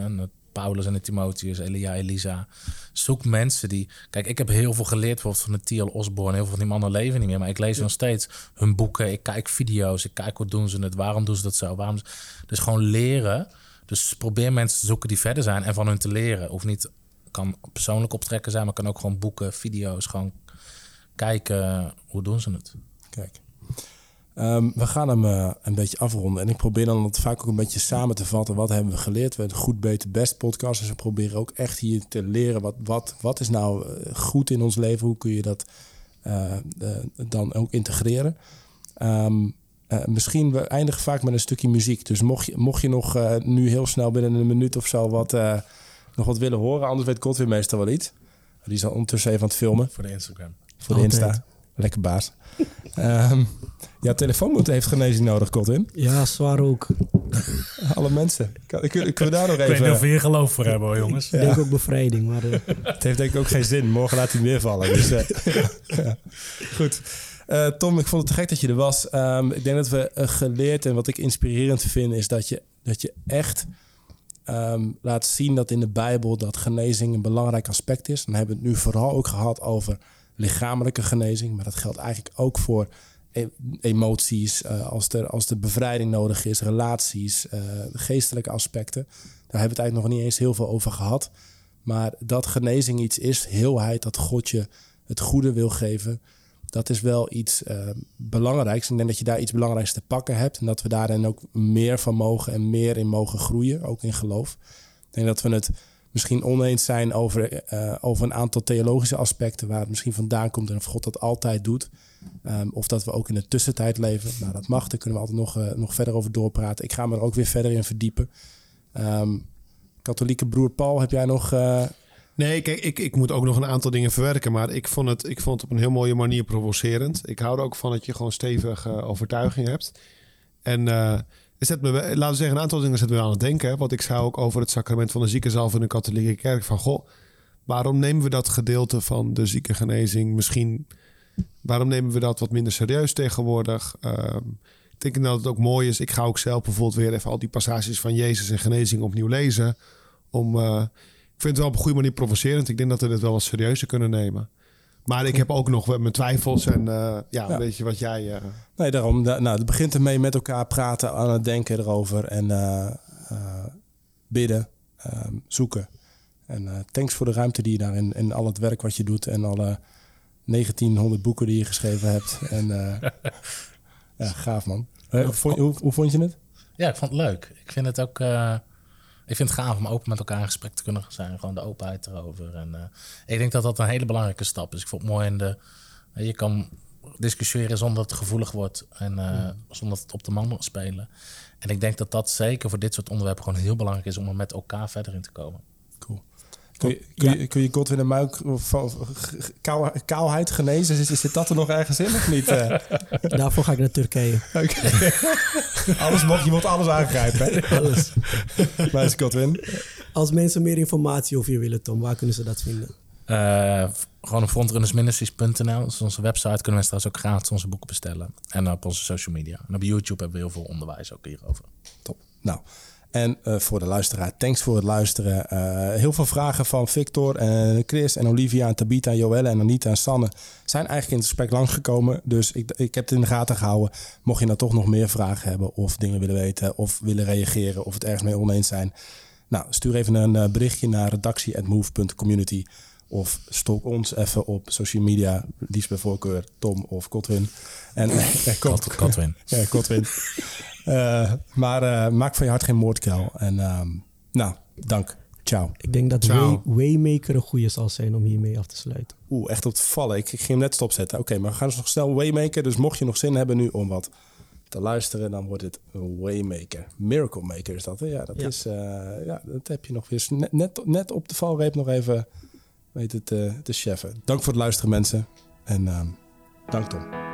Paulus en de Timotheus, Elia, Elisa. Zoek mensen die... Kijk, ik heb heel veel geleerd bijvoorbeeld van de T.L. Osborne. Heel veel van die mannen leven niet meer. Maar ik lees nog steeds hun boeken. Ik kijk video's. Ik kijk hoe doen ze het. Waarom doen ze dat zo? Waarom... Dus gewoon leren. Dus probeer mensen te zoeken die verder zijn en van hun te leren. Of niet kan persoonlijk optrekken zijn, maar kan ook gewoon boeken, video's. Gewoon kijken hoe doen ze het. Kijk. Ehm, we gaan hem eh, een beetje afronden. En ik probeer dan het vaak ook een beetje samen te vatten. Wat hebben we geleerd? We hebben een goed, beter, best podcast. Dus we proberen ook echt hier te leren. Wat, wat, wat is nou eh, goed in ons leven? Hoe kun je dat eh, dan ook integreren? Ehm, eh, misschien, we eindigen vaak met een stukje muziek. Dus mocht je, mocht je nog eh, nu heel snel binnen een minuut of zo wat, eh, nog wat willen horen. Anders weet God weer meestal wel iets. Die is al ondertussen even aan het filmen Voor de Instagram. voor de Altijd. Insta. Lekker baas. Ehm jouw telefoon moet heeft genezing nodig, Colin. Ja, zwaar ook. Alle mensen. Ik, ik wil daar nog Ik weet niet even... of we hier geloof voor hebben hoor, jongens. Ik denk ook bevrijding, maar eh, Het heeft denk ik ook geen zin. Morgen laat hij weer vallen. Dus, eh, ja. Goed. Eh, Tom, ik vond het te gek dat je er was. Ehm, ik denk dat we geleerd en wat ik inspirerend vind... is dat je, dat je echt ehm, laat zien dat in de Bijbel... dat genezing een belangrijk aspect is. Dan hebben we het nu vooral ook gehad over lichamelijke genezing. Maar dat geldt eigenlijk ook voor e- emoties. eh, als, er, als er bevrijding nodig is, relaties, eh, geestelijke aspecten. Daar hebben we het eigenlijk nog niet eens heel veel over gehad. Maar dat genezing iets is, heelheid, dat God je het goede wil geven, dat is wel iets eh, belangrijks. Ik denk dat je daar iets belangrijks te pakken hebt en dat we daarin ook meer van mogen en meer in mogen groeien, ook in geloof. Ik denk dat we het misschien oneens zijn over, eh, over een aantal theologische aspecten waar het misschien vandaan komt en of God dat altijd doet. Ehm, of dat we ook in de tussentijd leven. Nou, dat mag, daar kunnen we altijd nog, eh, nog verder over doorpraten. Ik ga me er ook weer verder in verdiepen. Ehm, katholieke broer Paul, heb jij nog... eh, Nee, kijk, ik, ik moet ook nog een aantal dingen verwerken. Maar ik vond, het, ik vond het op een heel mooie manier provocerend. Ik hou er ook van dat je gewoon stevige overtuiging hebt. En zet laten we zeggen, een aantal dingen zetten me aan het denken. Want ik zou ook over het sacrament van de ziekenzalf in de katholieke kerk. Van, goh, waarom nemen we dat gedeelte van de ziekengenezing misschien... Waarom nemen we dat wat minder serieus tegenwoordig? Ehm, ik denk dat het ook mooi is. Ik ga ook zelf bijvoorbeeld weer even al die passages van Jezus en genezing opnieuw lezen. Om, eh, ik vind het wel op een goede manier provocerend. Ik denk dat we dit wel wat serieuzer kunnen nemen. Maar ik heb ook nog wel mijn twijfels. En eh, ja, Ja. weet je wat jij... eh, Nee, daarom. Da- Nou, het begint ermee met elkaar praten, aan het denken erover en eh, eh, bidden, ehm, zoeken. En eh, thanks voor de ruimte die je daarin en al het werk wat je doet en alle 1900 boeken die je geschreven hebt. En eh, ja, gaaf man. Eh, vond- hoe, hoe vond je het? Ja, ik vond het leuk. Ik vind het ook. eh, ik vind het gaaf om open met elkaar in gesprek te kunnen zijn. Gewoon de openheid erover. En eh, ik denk dat dat een hele belangrijke stap is. Ik vond het mooi in de Je kan discussiëren zonder dat het gevoelig wordt en eh, zonder dat het op de man spelen. En ik denk dat dat zeker voor dit soort onderwerpen gewoon heel belangrijk is om er met elkaar verder in te komen. Kun je, kun, je, kun je Godwin en Muik van kaalheid genezen? Is, zit dat er nog ergens in of niet? eh? Daarvoor ga ik naar Turkije. alles mag, je moet alles aangrijpen. Hè? Alles. Maar is Godwin? Als mensen meer informatie over je willen, Tom, waar kunnen ze dat vinden? Eh, gewoon op frontrunnersministries.nl. Dat is onze website. Kunnen mensen trouwens ook gratis onze boeken bestellen. En op onze social media. En op YouTube hebben we heel veel onderwijs ook hierover. Top. Nou, en eh, voor de luisteraar, thanks voor het luisteren. Eh, heel veel vragen van Victor en Chris en Olivia en Tabita en Joelle en Anita en Sanne zijn eigenlijk in het gesprek langsgekomen. Dus ik, ik heb het in de gaten gehouden. Mocht je nou toch nog meer vragen hebben of dingen willen weten of willen reageren of het ergens mee oneens zijn. Nou, stuur even een eh, berichtje naar redactie.move.community of stalk ons even op social media. Liefst bij voorkeur Tom of Kotwin. En, eh, Kot- Kat- Katwin. ja, Kotwin. Eh, maar eh, maak van je hart geen moordkuil. En ehm, nou, dank. Ciao. Ik denk dat. Way, Waymaker een goede zal zijn om hiermee af te sluiten. Oeh, echt op het vallen. Ik, ik ging hem net stopzetten. Oké, maar we gaan dus nog snel Waymaker. Dus mocht je nog zin hebben nu om wat te luisteren, dan wordt het Waymaker. Miracle Maker is dat, hè? Ja, dat Ja. is... eh, ja, dat heb je nog weer net, net, net op de valreep nog even weet het, eh, te cheffen. Dank voor het luisteren, mensen. En ehm, dank Tom.